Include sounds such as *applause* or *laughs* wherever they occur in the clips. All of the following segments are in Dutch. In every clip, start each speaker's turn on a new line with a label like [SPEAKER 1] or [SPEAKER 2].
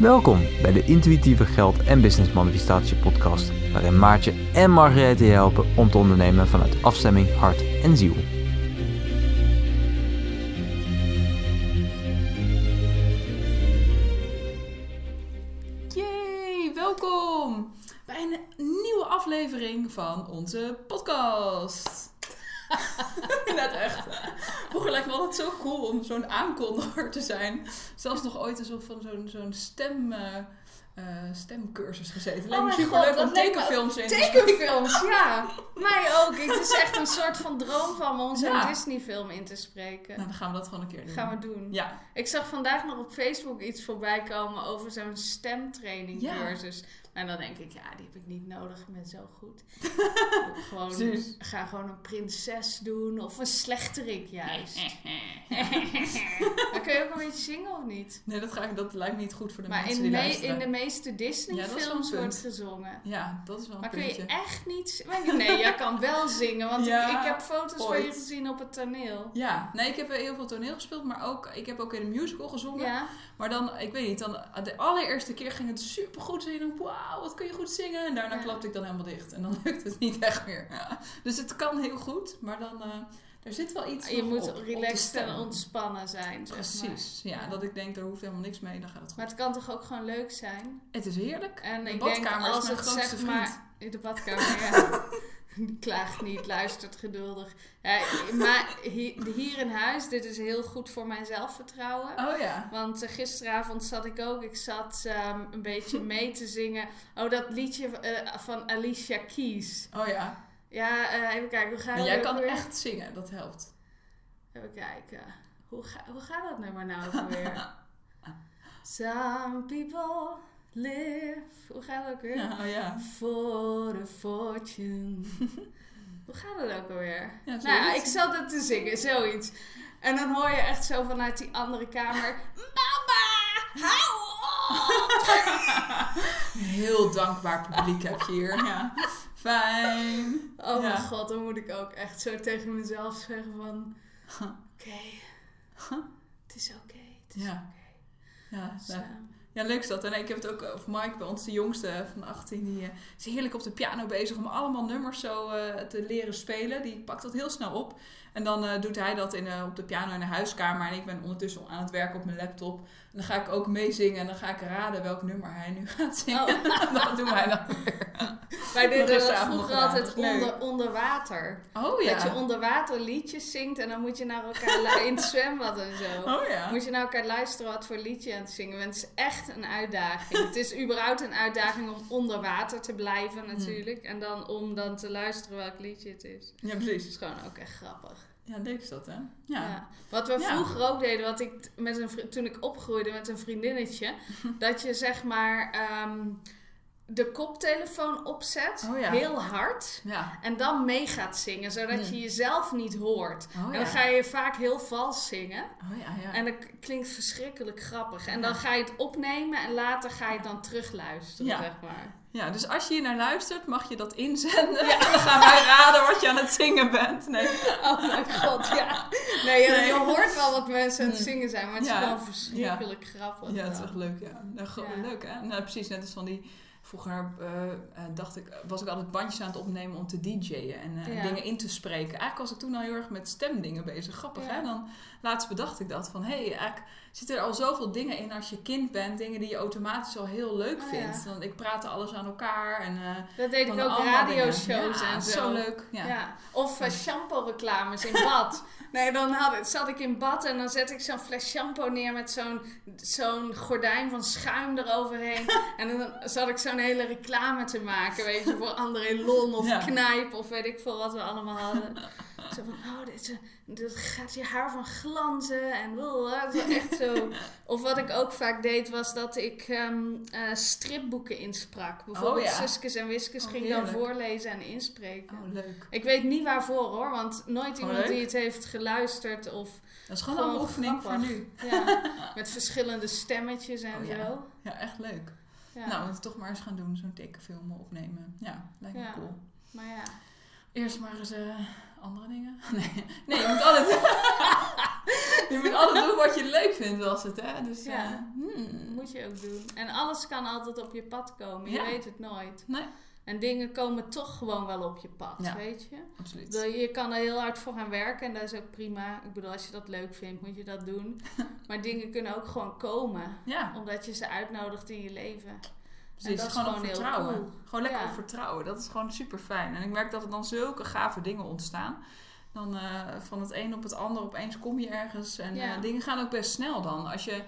[SPEAKER 1] Welkom bij de Intuïtieve Geld en Business Manifestatie podcast, waarin Maartje en Margarethe je helpen om te ondernemen vanuit afstemming, hart en ziel.
[SPEAKER 2] Zo'n aankondiger *laughs* te zijn. Zelfs nog ooit eens op van zo'n zo'n stem, eh, stemcursus gezeten. Lijkt
[SPEAKER 3] Oh
[SPEAKER 2] super leuk om tekenfilms in te.
[SPEAKER 3] Tekenfilms, *laughs* ja. Mij ook. Het is echt een soort van droom van me om zo'n
[SPEAKER 2] Ja.
[SPEAKER 3] Disney-film in te spreken.
[SPEAKER 2] Nou, dan gaan we dat gewoon een keer doen.
[SPEAKER 3] Gaan we doen.
[SPEAKER 2] Ja.
[SPEAKER 3] Ik zag vandaag nog op Facebook iets voorbij komen over zo'n stemtraining
[SPEAKER 2] Ja.
[SPEAKER 3] En dan denk ik, ja, die heb ik niet nodig. Ik ben zo goed. *laughs* gewoon, ga gewoon een prinses doen of een slechterik juist. *laughs* dan kun je ook een beetje zingen of niet?
[SPEAKER 2] Nee, dat, ga ik, dat lijkt me niet goed voor de
[SPEAKER 3] Maar
[SPEAKER 2] mensen
[SPEAKER 3] in,
[SPEAKER 2] die
[SPEAKER 3] me-
[SPEAKER 2] luisteren.
[SPEAKER 3] in de meeste
[SPEAKER 2] Ja, wel
[SPEAKER 3] Disney-films
[SPEAKER 2] een
[SPEAKER 3] wordt gezongen.
[SPEAKER 2] Ja, dat is wel een
[SPEAKER 3] Maar kun
[SPEAKER 2] puntje.
[SPEAKER 3] je echt niet zingen? Nee, jij kan wel zingen, want
[SPEAKER 2] Ja,
[SPEAKER 3] ik, ik heb foto's van je gezien op het toneel.
[SPEAKER 2] Ja, nee, ik heb heel veel toneel gespeeld, maar ook, ik heb ook in een musical gezongen.
[SPEAKER 3] Ja,
[SPEAKER 2] Maar dan, ik weet niet, dan de allereerste keer ging het super goed zingen. Wauw, wat kun je goed zingen. En daarna
[SPEAKER 3] Ja.
[SPEAKER 2] klapte ik dan helemaal dicht. En dan *laughs* lukt het niet echt meer. Ja. Dus het kan heel goed, maar dan, eh er zit wel iets
[SPEAKER 3] je moet
[SPEAKER 2] op-
[SPEAKER 3] relaxed en ontspannen zijn. Zeg
[SPEAKER 2] Precies,
[SPEAKER 3] maar.
[SPEAKER 2] ja, Dat ik denk, er hoeft helemaal niks mee, dan gaat het goed.
[SPEAKER 3] Maar het kan toch ook gewoon leuk zijn?
[SPEAKER 2] Het is heerlijk.
[SPEAKER 3] En
[SPEAKER 2] de
[SPEAKER 3] ik denk
[SPEAKER 2] badkamer
[SPEAKER 3] als
[SPEAKER 2] is mijn
[SPEAKER 3] het
[SPEAKER 2] grootste
[SPEAKER 3] zeg
[SPEAKER 2] vriend.
[SPEAKER 3] maar in de badkamer, ja. *laughs* *laughs* Klaagt niet, luistert geduldig. Ja, maar hier, in huis, dit is heel goed voor mijn zelfvertrouwen.
[SPEAKER 2] Oh ja.
[SPEAKER 3] Want eh, gisteravond zat ik ook, ik zat ehm, een beetje *laughs* mee te zingen. Oh, dat liedje eh, van Alicia Keys.
[SPEAKER 2] Oh ja.
[SPEAKER 3] Ja, eh, even kijken, hoe gaat dat
[SPEAKER 2] jij kan
[SPEAKER 3] weer?
[SPEAKER 2] echt zingen, dat helpt.
[SPEAKER 3] Even kijken. Hoe, ga, hoe gaat dat nummer nou weer? *laughs* Some people live... Hoe gaat dat ook weer?
[SPEAKER 2] Ja, oh ja.
[SPEAKER 3] For the fortune. *laughs* hoe gaat dat ook alweer?
[SPEAKER 2] Ja,
[SPEAKER 3] nou ja, ik zat het te zingen, zoiets. En dan hoor je echt zo vanuit die andere kamer... Mama, hou op! *laughs*
[SPEAKER 2] Heel dankbaar publiek heb je hier. Ja. Fijn.
[SPEAKER 3] Oh mijn god, dan moet ik ook echt zo tegen mezelf zeggen van... *laughs* Oké, het is oké, het is
[SPEAKER 2] Ja.
[SPEAKER 3] oké.
[SPEAKER 2] Ja, ja. Ja, leuk is dat. En ik heb het ook over Mike, bij ons de jongste van 18. Die eh, is heerlijk op de piano bezig om allemaal nummers zo eh, te leren spelen. Die pakt dat heel snel op. En dan eh, doet hij dat in, op de piano in de huiskamer. En ik ben ondertussen aan het werken op mijn laptop. Dan ga ik ook meezingen. En dan ga ik raden welk nummer hij nu *laughs* gaat zingen.
[SPEAKER 3] Oh. *laughs*
[SPEAKER 2] dat doen wij dan weer.
[SPEAKER 3] Wij deden dat vroeger altijd onder, onder water.
[SPEAKER 2] Oh ja.
[SPEAKER 3] Dat je onder water liedjes zingt en dan moet je naar elkaar in het *laughs* zwembad en zo.
[SPEAKER 2] Oh ja.
[SPEAKER 3] Moet je naar elkaar luisteren wat voor liedje je aan het zingen bent. Het is echt een uitdaging. het is überhaupt een uitdaging om onder water te blijven natuurlijk. En dan om dan te luisteren welk liedje het is.
[SPEAKER 2] Ja,
[SPEAKER 3] Het
[SPEAKER 2] precies.
[SPEAKER 3] is gewoon ook echt grappig.
[SPEAKER 2] Ja, leuk is dat, hè? Ja.
[SPEAKER 3] Ja. Wat we
[SPEAKER 2] Ja.
[SPEAKER 3] vroeger ook deden, wat ik met een, toen ik opgroeide met een vriendinnetje, *laughs* dat je zeg maar ehm, de koptelefoon opzet,
[SPEAKER 2] Oh ja.
[SPEAKER 3] heel hard.
[SPEAKER 2] Ja.
[SPEAKER 3] En dan mee gaat zingen, zodat je jezelf niet hoort.
[SPEAKER 2] Oh
[SPEAKER 3] En
[SPEAKER 2] ja.
[SPEAKER 3] dan ga je vaak heel vals zingen.
[SPEAKER 2] Oh ja, ja.
[SPEAKER 3] En dat klinkt verschrikkelijk grappig. En
[SPEAKER 2] Ja.
[SPEAKER 3] dan ga je het opnemen en later ga je het dan terugluisteren,
[SPEAKER 2] Ja.
[SPEAKER 3] zeg maar.
[SPEAKER 2] Ja, dus als je hier naar luistert, mag je dat inzenden. En *laughs* dan gaan wij raden wat je aan het zingen bent. Nee. *laughs*
[SPEAKER 3] Oh mijn god, ja. Nee, je,
[SPEAKER 2] Nee.
[SPEAKER 3] hoort wel wat mensen aan het
[SPEAKER 2] Mm.
[SPEAKER 3] zingen zijn, maar het is
[SPEAKER 2] Ja.
[SPEAKER 3] gewoon verschrikkelijk grappig.
[SPEAKER 2] Ja, het is
[SPEAKER 3] wel.
[SPEAKER 2] echt leuk, ja. Nou,
[SPEAKER 3] Ja.
[SPEAKER 2] Leuk, hè? Nou, precies, net als van die... Vroeger eh, eh, dacht ik, was ik altijd bandjes aan het opnemen om te DJ'en en eh,
[SPEAKER 3] Ja.
[SPEAKER 2] dingen in te spreken. Eigenlijk was ik toen al heel erg met stemdingen bezig. Grappig,
[SPEAKER 3] Ja.
[SPEAKER 2] hè? Dan laatst bedacht ik dat van, hé, hey, eigenlijk zitten er al zoveel dingen in als je kind bent. Dingen die je automatisch al heel leuk
[SPEAKER 3] Oh,
[SPEAKER 2] vindt. Want ik praatte alles aan elkaar en... eh,
[SPEAKER 3] Dat deed ik ook radioshows en zo.
[SPEAKER 2] zo leuk. Ja.
[SPEAKER 3] Ja. Of uh, shampoo-reclames in bad. *laughs* nee, dan had, zat ik in bad en dan zet ik zo'n fles shampoo neer met zo'n zo'n gordijn van schuim eroverheen. *laughs* en dan zat ik zo'n hele reclame te maken, weet je, voor André Lon of
[SPEAKER 2] Ja.
[SPEAKER 3] Knijp of weet ik veel wat we allemaal hadden. *laughs* Zo van, oh, dit, is- dit gaat je haar van glanzen en blablabla. Zo echt zo. *laughs* Of wat ik ook vaak deed, was dat ik ehm, eh, stripboeken insprak. Bijvoorbeeld
[SPEAKER 2] Oh, ja.
[SPEAKER 3] Suskes en Wiskes
[SPEAKER 2] Oh,
[SPEAKER 3] ging dan voorlezen en inspreken.
[SPEAKER 2] Oh, leuk.
[SPEAKER 3] Ik weet niet waarvoor hoor, want nooit iemand die het heeft geluisterd of
[SPEAKER 2] Dat is gewoon,
[SPEAKER 3] Gewoon
[SPEAKER 2] een oefening voor nu.
[SPEAKER 3] ja, met verschillende stemmetjes en *laughs*
[SPEAKER 2] Oh, ja.
[SPEAKER 3] zo.
[SPEAKER 2] Ja, echt leuk.
[SPEAKER 3] Ja.
[SPEAKER 2] Nou, we moeten toch maar eens gaan doen, zo'n tekenfilm opnemen. Ja, lijkt me cool.
[SPEAKER 3] Maar ja.
[SPEAKER 2] Eerst maar eens eh, andere dingen. *laughs* Nee, nee je moet altijd... *laughs* je moet altijd doen wat je leuk vindt, was het, hè? Dus,
[SPEAKER 3] Ja.
[SPEAKER 2] eh, hmm.
[SPEAKER 3] Moet je ook doen. En alles kan altijd op je pad komen. Je
[SPEAKER 2] Ja.
[SPEAKER 3] weet het nooit.
[SPEAKER 2] Nee,
[SPEAKER 3] En dingen komen toch gewoon wel op je pad,
[SPEAKER 2] Ja.
[SPEAKER 3] weet je?
[SPEAKER 2] absoluut.
[SPEAKER 3] Je kan er heel hard voor gaan werken en dat is ook prima. Ik bedoel, als je dat leuk vindt, moet je dat doen. *laughs* maar dingen kunnen ook gewoon komen.
[SPEAKER 2] Ja,
[SPEAKER 3] Omdat je ze uitnodigt in je leven.
[SPEAKER 2] Precies.
[SPEAKER 3] dat is
[SPEAKER 2] Gewoon
[SPEAKER 3] gewoon
[SPEAKER 2] vertrouwen.
[SPEAKER 3] cool.
[SPEAKER 2] Gewoon lekker
[SPEAKER 3] Ja.
[SPEAKER 2] op vertrouwen. Dat is gewoon super fijn. En ik merk dat er dan zulke gave dingen ontstaan. Dan eh, van het een op het ander opeens kom je ergens. En
[SPEAKER 3] Ja.
[SPEAKER 2] eh, dingen gaan ook best snel dan. Als je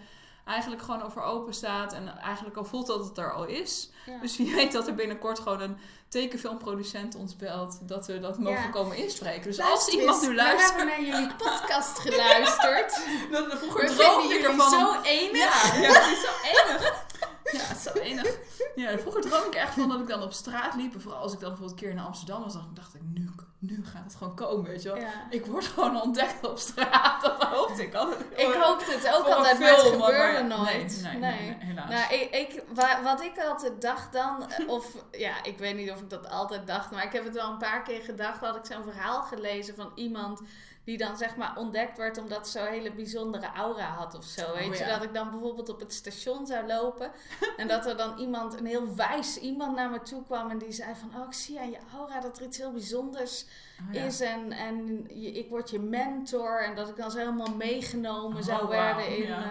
[SPEAKER 2] eigenlijk gewoon over open staat en eigenlijk al voelt dat het er al is.
[SPEAKER 3] Ja.
[SPEAKER 2] Dus wie weet dat er binnenkort gewoon een tekenfilmproducent ons belt. Dat we dat mogen
[SPEAKER 3] Ja.
[SPEAKER 2] komen inspreken. Dus
[SPEAKER 3] Luister
[SPEAKER 2] als iemand nu
[SPEAKER 3] We
[SPEAKER 2] luistert.
[SPEAKER 3] hebben naar jullie *laughs* podcast geluisterd.
[SPEAKER 2] Dan, vroeger
[SPEAKER 3] We
[SPEAKER 2] droomde ik ervan.
[SPEAKER 3] zo enig.
[SPEAKER 2] Ja, ja, het is zo enig. Ja, het is zo enig. Ja, vroeger droomde ik echt van dat ik dan op straat liep. En vooral als ik dan bijvoorbeeld een keer naar Amsterdam was, dan dacht ik, nu, nu gaat het gewoon komen, weet je wel.
[SPEAKER 3] Ja.
[SPEAKER 2] Ik word gewoon ontdekt op straat. Dat hoopte ik altijd.
[SPEAKER 3] Ik hoopte het ook altijd, maar het gebeurde nooit.
[SPEAKER 2] Nee, nee, nee, nee, helaas.
[SPEAKER 3] Nou, ik, ik, wa- wat ik altijd dacht dan, eh, of ja, ik weet niet of ik dat altijd dacht, maar ik heb het wel een paar keer gedacht. Had ik zo'n verhaal gelezen van iemand die dan zeg maar ontdekt werd omdat ze zo'n hele bijzondere aura had of zo. Weet
[SPEAKER 2] Oh,
[SPEAKER 3] je, dat ik dan bijvoorbeeld op het station zou lopen en dat er dan iemand, een heel wijs iemand naar me toe kwam en die zei van, oh ik zie aan je aura dat er iets heel bijzonders
[SPEAKER 2] Oh, ja.
[SPEAKER 3] is en, en je, ik word je mentor en dat ik dan zo helemaal meegenomen
[SPEAKER 2] Oh,
[SPEAKER 3] zou
[SPEAKER 2] wauw,
[SPEAKER 3] werden in...
[SPEAKER 2] ja.
[SPEAKER 3] eh,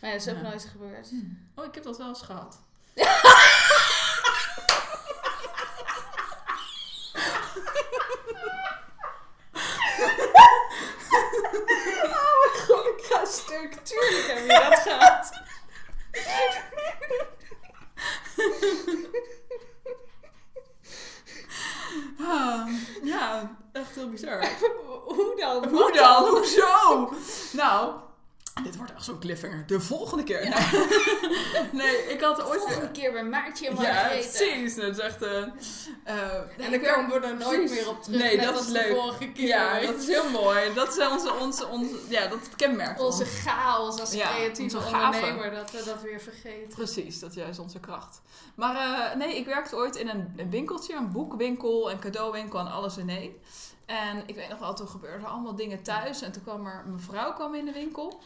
[SPEAKER 3] maar ja, dat is ook nooit gebeurd.
[SPEAKER 2] Oh, ik heb dat wel eens gehad. *laughs*
[SPEAKER 3] Oh mijn god, ik ga stuk. Tuurlijk heb je dat gehad.
[SPEAKER 2] Ah, ja, echt heel bizar.
[SPEAKER 3] Hoe dan?
[SPEAKER 2] Hoe dan? Hoezo? Nou, dit wordt echt zo'n cliffhanger. De volgende keer. *laughs* Nee, ik had ooit...
[SPEAKER 3] Volgende keer bij Maartje en
[SPEAKER 2] Ja,
[SPEAKER 3] Margrethe.
[SPEAKER 2] precies. Dat is echt... eh, eh, nee,
[SPEAKER 3] En dan komen we er nooit meer op terug.
[SPEAKER 2] Nee, dat is
[SPEAKER 3] de
[SPEAKER 2] leuk.
[SPEAKER 3] vorige keer.
[SPEAKER 2] Ja, dat is heel mooi. Dat is onze, onze, onze, ja, dat kenmerkt
[SPEAKER 3] Onze chaos als
[SPEAKER 2] Ja,
[SPEAKER 3] creatieve ondernemer, dat we dat weer vergeten.
[SPEAKER 2] Precies, dat is juist onze kracht. Maar eh, nee, ik werkte ooit in een, een winkeltje, een boekwinkel, een cadeauwinkel en alles in één. En ik weet nog wel, toen gebeurden allemaal dingen thuis. En toen kwam er, mijn vrouw kwam in de winkel.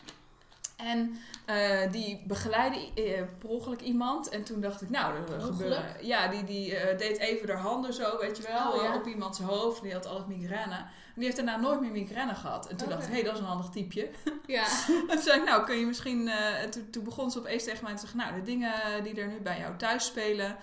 [SPEAKER 2] En eh, die begeleidde eh, per ongeluk iemand. En toen dacht ik, nou, er
[SPEAKER 3] Per
[SPEAKER 2] gebeurde... Ja, die, die eh, deed even haar handen zo, weet je wel,
[SPEAKER 3] Oh, ja.
[SPEAKER 2] op iemands hoofd. Die had altijd migraine. En die heeft daarna nooit meer migraine gehad. En toen dacht ik, hé, hey, dat is een handig typeje. *laughs*
[SPEAKER 3] Ja.
[SPEAKER 2] En toen zei ik, nou, kun je misschien... en toen, toen begon ze opeens tegen mij te zeggen... Nou, de dingen die er nu bij jou thuis spelen...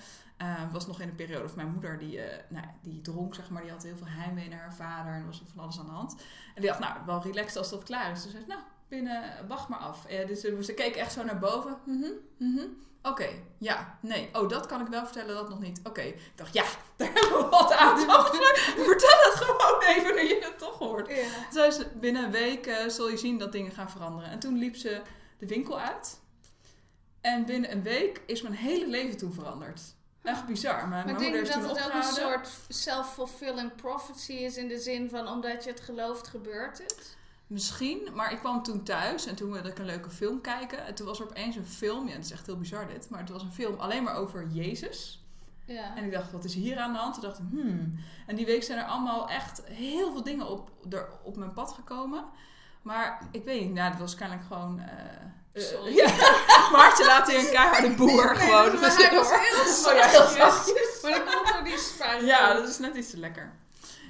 [SPEAKER 2] was nog in een periode of mijn moeder, die, nou, die dronk, zeg maar. Die had heel veel heimwee naar haar vader. En er was van alles aan de hand. En die dacht, nou, wel relaxed als dat klaar is. Dus zei ze, nou, binnen, wacht maar af. Eh, dus ze, ze keek echt zo naar boven. Mhm, mhm. Oké, ja, nee. Oh, dat kan ik wel vertellen, dat nog niet. Oké, ik dacht, ja, *laughs* daar hebben we wat aan. *laughs* Vertel het gewoon even, nu je het toch hoort.
[SPEAKER 3] ja.
[SPEAKER 2] Zei ze, binnen een week eh, zul je zien dat dingen gaan veranderen. En toen liep ze de winkel uit. En binnen een week is mijn hele leven toen veranderd. Echt bizar. Mijn,
[SPEAKER 3] Maar
[SPEAKER 2] mijn
[SPEAKER 3] denk dat het ook een soort self-fulfilling prophecy is in de zin van omdat je het gelooft gebeurt het?
[SPEAKER 2] Misschien, maar ik kwam toen thuis en toen wilde ik een leuke film kijken. En toen was er opeens een film, ja, het is echt heel bizar dit, maar het was een film alleen maar over Jezus.
[SPEAKER 3] Ja.
[SPEAKER 2] En ik dacht, wat is hier aan de hand? Toen dacht ik, hmm. En die week zijn er allemaal echt heel veel dingen op, er, op mijn pad gekomen. Maar ik weet niet, nou, dat was kennelijk gewoon... eh,
[SPEAKER 3] Sorry. *laughs*
[SPEAKER 2] ja, Maartje laat hier een keiharde boer gewoon.
[SPEAKER 3] Nee, hij was *laughs* heel
[SPEAKER 2] Oh
[SPEAKER 3] zachtjes.
[SPEAKER 2] zachtjes.
[SPEAKER 3] Maar dat komt door die spuit.
[SPEAKER 2] Ja, dat is net iets te lekker.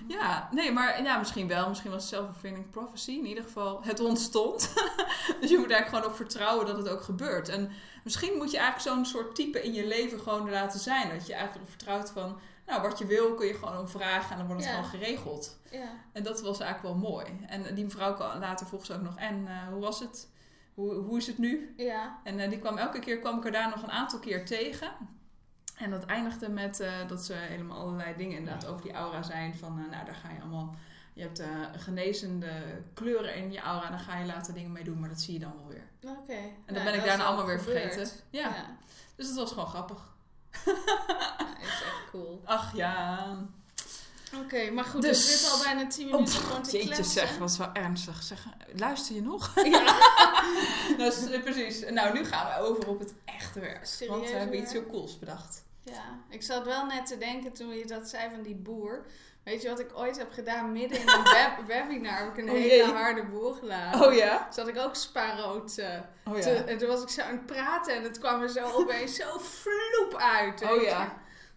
[SPEAKER 2] Ja, nee, maar ja, misschien wel. Misschien was het self-fulfilling prophecy. In ieder geval, het ontstond. *laughs* dus je moet eigenlijk gewoon op vertrouwen dat het ook gebeurt. En misschien moet je eigenlijk zo'n soort type in je leven gewoon laten zijn. Dat je eigenlijk vertrouwt van, nou, wat je wil kun je gewoon om vragen en dan wordt het
[SPEAKER 3] Ja.
[SPEAKER 2] gewoon geregeld.
[SPEAKER 3] Ja.
[SPEAKER 2] En dat was eigenlijk wel mooi. En die mevrouw kwam later vroeg ze ook nog, en eh, hoe was het? Hoe, hoe is het nu?
[SPEAKER 3] Ja.
[SPEAKER 2] En eh, die kwam elke keer kwam ik er daar nog een aantal keer tegen. En dat eindigde met eh, dat ze helemaal allerlei dingen inderdaad over die aura zijn. Van eh, nou, daar ga je allemaal. Je hebt eh, genezende kleuren in je aura, daar ga je later dingen mee doen, maar dat zie je dan wel weer.
[SPEAKER 3] Oké.
[SPEAKER 2] En
[SPEAKER 3] Ja,
[SPEAKER 2] dan ben ik
[SPEAKER 3] dat
[SPEAKER 2] daarna allemaal weer
[SPEAKER 3] gebeurd.
[SPEAKER 2] vergeten. Ja.
[SPEAKER 3] Ja.
[SPEAKER 2] Dus dat was gewoon grappig.
[SPEAKER 3] Ja, is echt cool. *laughs*
[SPEAKER 2] Ach ja.
[SPEAKER 3] Oké, maar goed,
[SPEAKER 2] Dus-
[SPEAKER 3] dus we zitten al bijna 10
[SPEAKER 2] Oh,
[SPEAKER 3] minuten gewoon te
[SPEAKER 2] jeetje
[SPEAKER 3] kletsen.
[SPEAKER 2] zeg, wat is wel ernstig. Zeg, luister je nog?
[SPEAKER 3] Ja, *laughs* *laughs*
[SPEAKER 2] nou, s- eh, precies. Nou, nu gaan we over op het echte werk. Want we hebben iets heel cools bedacht.
[SPEAKER 3] ja, ik zat wel net te denken toen je dat zei van die boer. Weet je wat ik ooit heb gedaan? Midden in een web *laughs* webinar heb ik een
[SPEAKER 2] Oh,
[SPEAKER 3] hele
[SPEAKER 2] jee.
[SPEAKER 3] harde boel gedaan.
[SPEAKER 2] Oh ja?
[SPEAKER 3] Zat ik ook spaarrood eh,
[SPEAKER 2] Oh
[SPEAKER 3] te- en toen was ik zo aan het praten en het kwam er zo opeens zo vloep uit. weet
[SPEAKER 2] Oh
[SPEAKER 3] je.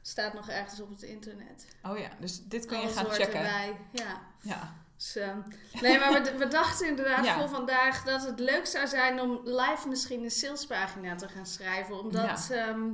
[SPEAKER 3] Staat nog ergens op het internet.
[SPEAKER 2] Oh ja, dus dit kun je gaan checken.
[SPEAKER 3] erbij. Ja.
[SPEAKER 2] Ja.
[SPEAKER 3] Dus, ehm, nee, maar we, we dachten inderdaad
[SPEAKER 2] Ja.
[SPEAKER 3] voor vandaag dat het leuk zou zijn om live misschien een salespagina te gaan schrijven. Omdat ehm,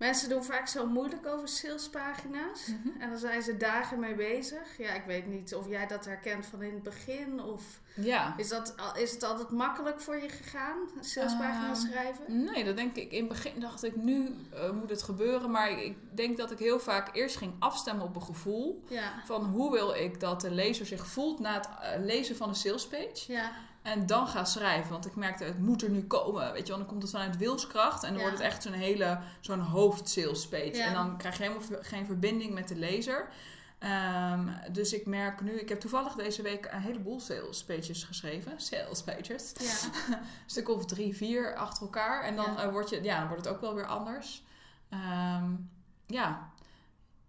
[SPEAKER 3] mensen doen vaak zo moeilijk over salespagina's.
[SPEAKER 2] Mhm.
[SPEAKER 3] En dan zijn ze dagen mee bezig. Ja, ik weet niet of jij dat herkent van in het begin. Of
[SPEAKER 2] Ja.
[SPEAKER 3] is, dat, is het altijd makkelijk voor je gegaan, een salespagina
[SPEAKER 2] Ehm,
[SPEAKER 3] schrijven?
[SPEAKER 2] Nee, dat denk ik. In het begin dacht ik, nu eh, moet het gebeuren. Maar ik denk dat ik heel vaak eerst ging afstemmen op een gevoel.
[SPEAKER 3] Ja,
[SPEAKER 2] Van hoe wil ik dat de lezer zich voelt na het eh, lezen van een salespage.
[SPEAKER 3] ja,
[SPEAKER 2] En dan ga schrijven. Want ik merkte, het moet er nu komen. Weet je, dan komt het vanuit wilskracht. En dan
[SPEAKER 3] Ja.
[SPEAKER 2] wordt het echt zo'n hele, zo'n hoofdsalespage.
[SPEAKER 3] Ja.
[SPEAKER 2] En dan krijg je helemaal geen verbinding met de lezer. Ehm, dus ik merk nu, ik heb toevallig deze week een heleboel sales pages geschreven. Sales pages.
[SPEAKER 3] ja. *laughs*
[SPEAKER 2] Een stuk of drie, vier achter elkaar. En dan,
[SPEAKER 3] Ja.
[SPEAKER 2] eh, word je, ja, dan wordt het ook wel weer anders. Ehm, ja.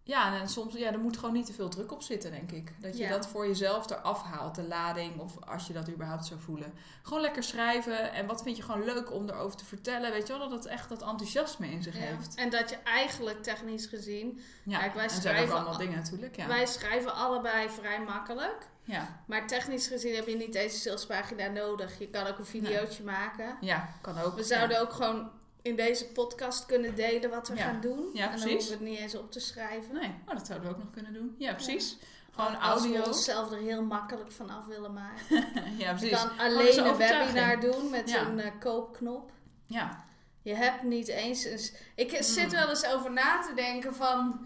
[SPEAKER 2] Ja, en soms, ja, er moet gewoon niet te veel druk op zitten, denk ik. Dat je
[SPEAKER 3] Ja.
[SPEAKER 2] dat voor jezelf eraf haalt, de lading, of als je dat überhaupt zou voelen. Gewoon lekker schrijven. En wat vind je gewoon leuk om erover te vertellen? Weet je wel, dat het echt dat enthousiasme in zich
[SPEAKER 3] Ja.
[SPEAKER 2] heeft.
[SPEAKER 3] En dat je eigenlijk technisch gezien,
[SPEAKER 2] Ja,
[SPEAKER 3] Kijk, wij
[SPEAKER 2] en zijn ook
[SPEAKER 3] schrijven
[SPEAKER 2] allemaal
[SPEAKER 3] al-
[SPEAKER 2] dingen natuurlijk, ja.
[SPEAKER 3] wij schrijven allebei vrij makkelijk.
[SPEAKER 2] Ja.
[SPEAKER 3] Maar technisch gezien heb je niet deze salespagina nodig. Je kan ook een videootje maken.
[SPEAKER 2] ja, kan ook.
[SPEAKER 3] We zouden ook gewoon in deze podcast kunnen delen wat we
[SPEAKER 2] Ja.
[SPEAKER 3] gaan doen.
[SPEAKER 2] Ja,
[SPEAKER 3] en dan
[SPEAKER 2] precies.
[SPEAKER 3] hoeven we het niet eens op te schrijven.
[SPEAKER 2] Nee, oh, dat zouden we ook nog kunnen doen. Ja, precies. Gewoon
[SPEAKER 3] Als
[SPEAKER 2] audio.
[SPEAKER 3] we onszelf er heel makkelijk van af willen maken. *laughs*
[SPEAKER 2] ja,
[SPEAKER 3] Je
[SPEAKER 2] precies.
[SPEAKER 3] kan
[SPEAKER 2] Gewoon
[SPEAKER 3] alleen een webinar doen met
[SPEAKER 2] Ja.
[SPEAKER 3] een eh, koopknop.
[SPEAKER 2] Ja.
[SPEAKER 3] Je hebt niet eens een... Ik
[SPEAKER 2] Hmm.
[SPEAKER 3] zit wel eens over na te denken van...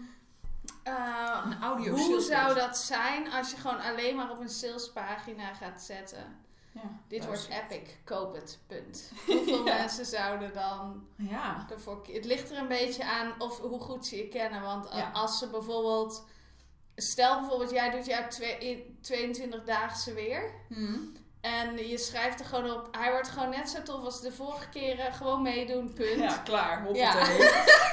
[SPEAKER 3] eh,
[SPEAKER 2] Een audio
[SPEAKER 3] hoe zou dat zijn als je gewoon alleen maar op een salespagina gaat zetten?
[SPEAKER 2] Ja,
[SPEAKER 3] Dit wordt epic, koop het, punt. *laughs* Hoeveel
[SPEAKER 2] Ja.
[SPEAKER 3] mensen zouden dan
[SPEAKER 2] Ja.
[SPEAKER 3] ervoor Het ligt er een beetje aan of hoe goed ze je kennen. Want
[SPEAKER 2] Ja.
[SPEAKER 3] als ze bijvoorbeeld... Stel bijvoorbeeld, jij doet jouw twee- 22-daagse weer.
[SPEAKER 2] Hm.
[SPEAKER 3] En je schrijft er gewoon op... Hij wordt gewoon net zo tof als de vorige keren. Gewoon meedoen, punt.
[SPEAKER 2] Ja, klaar.
[SPEAKER 3] Ja.
[SPEAKER 2] Hoppatee.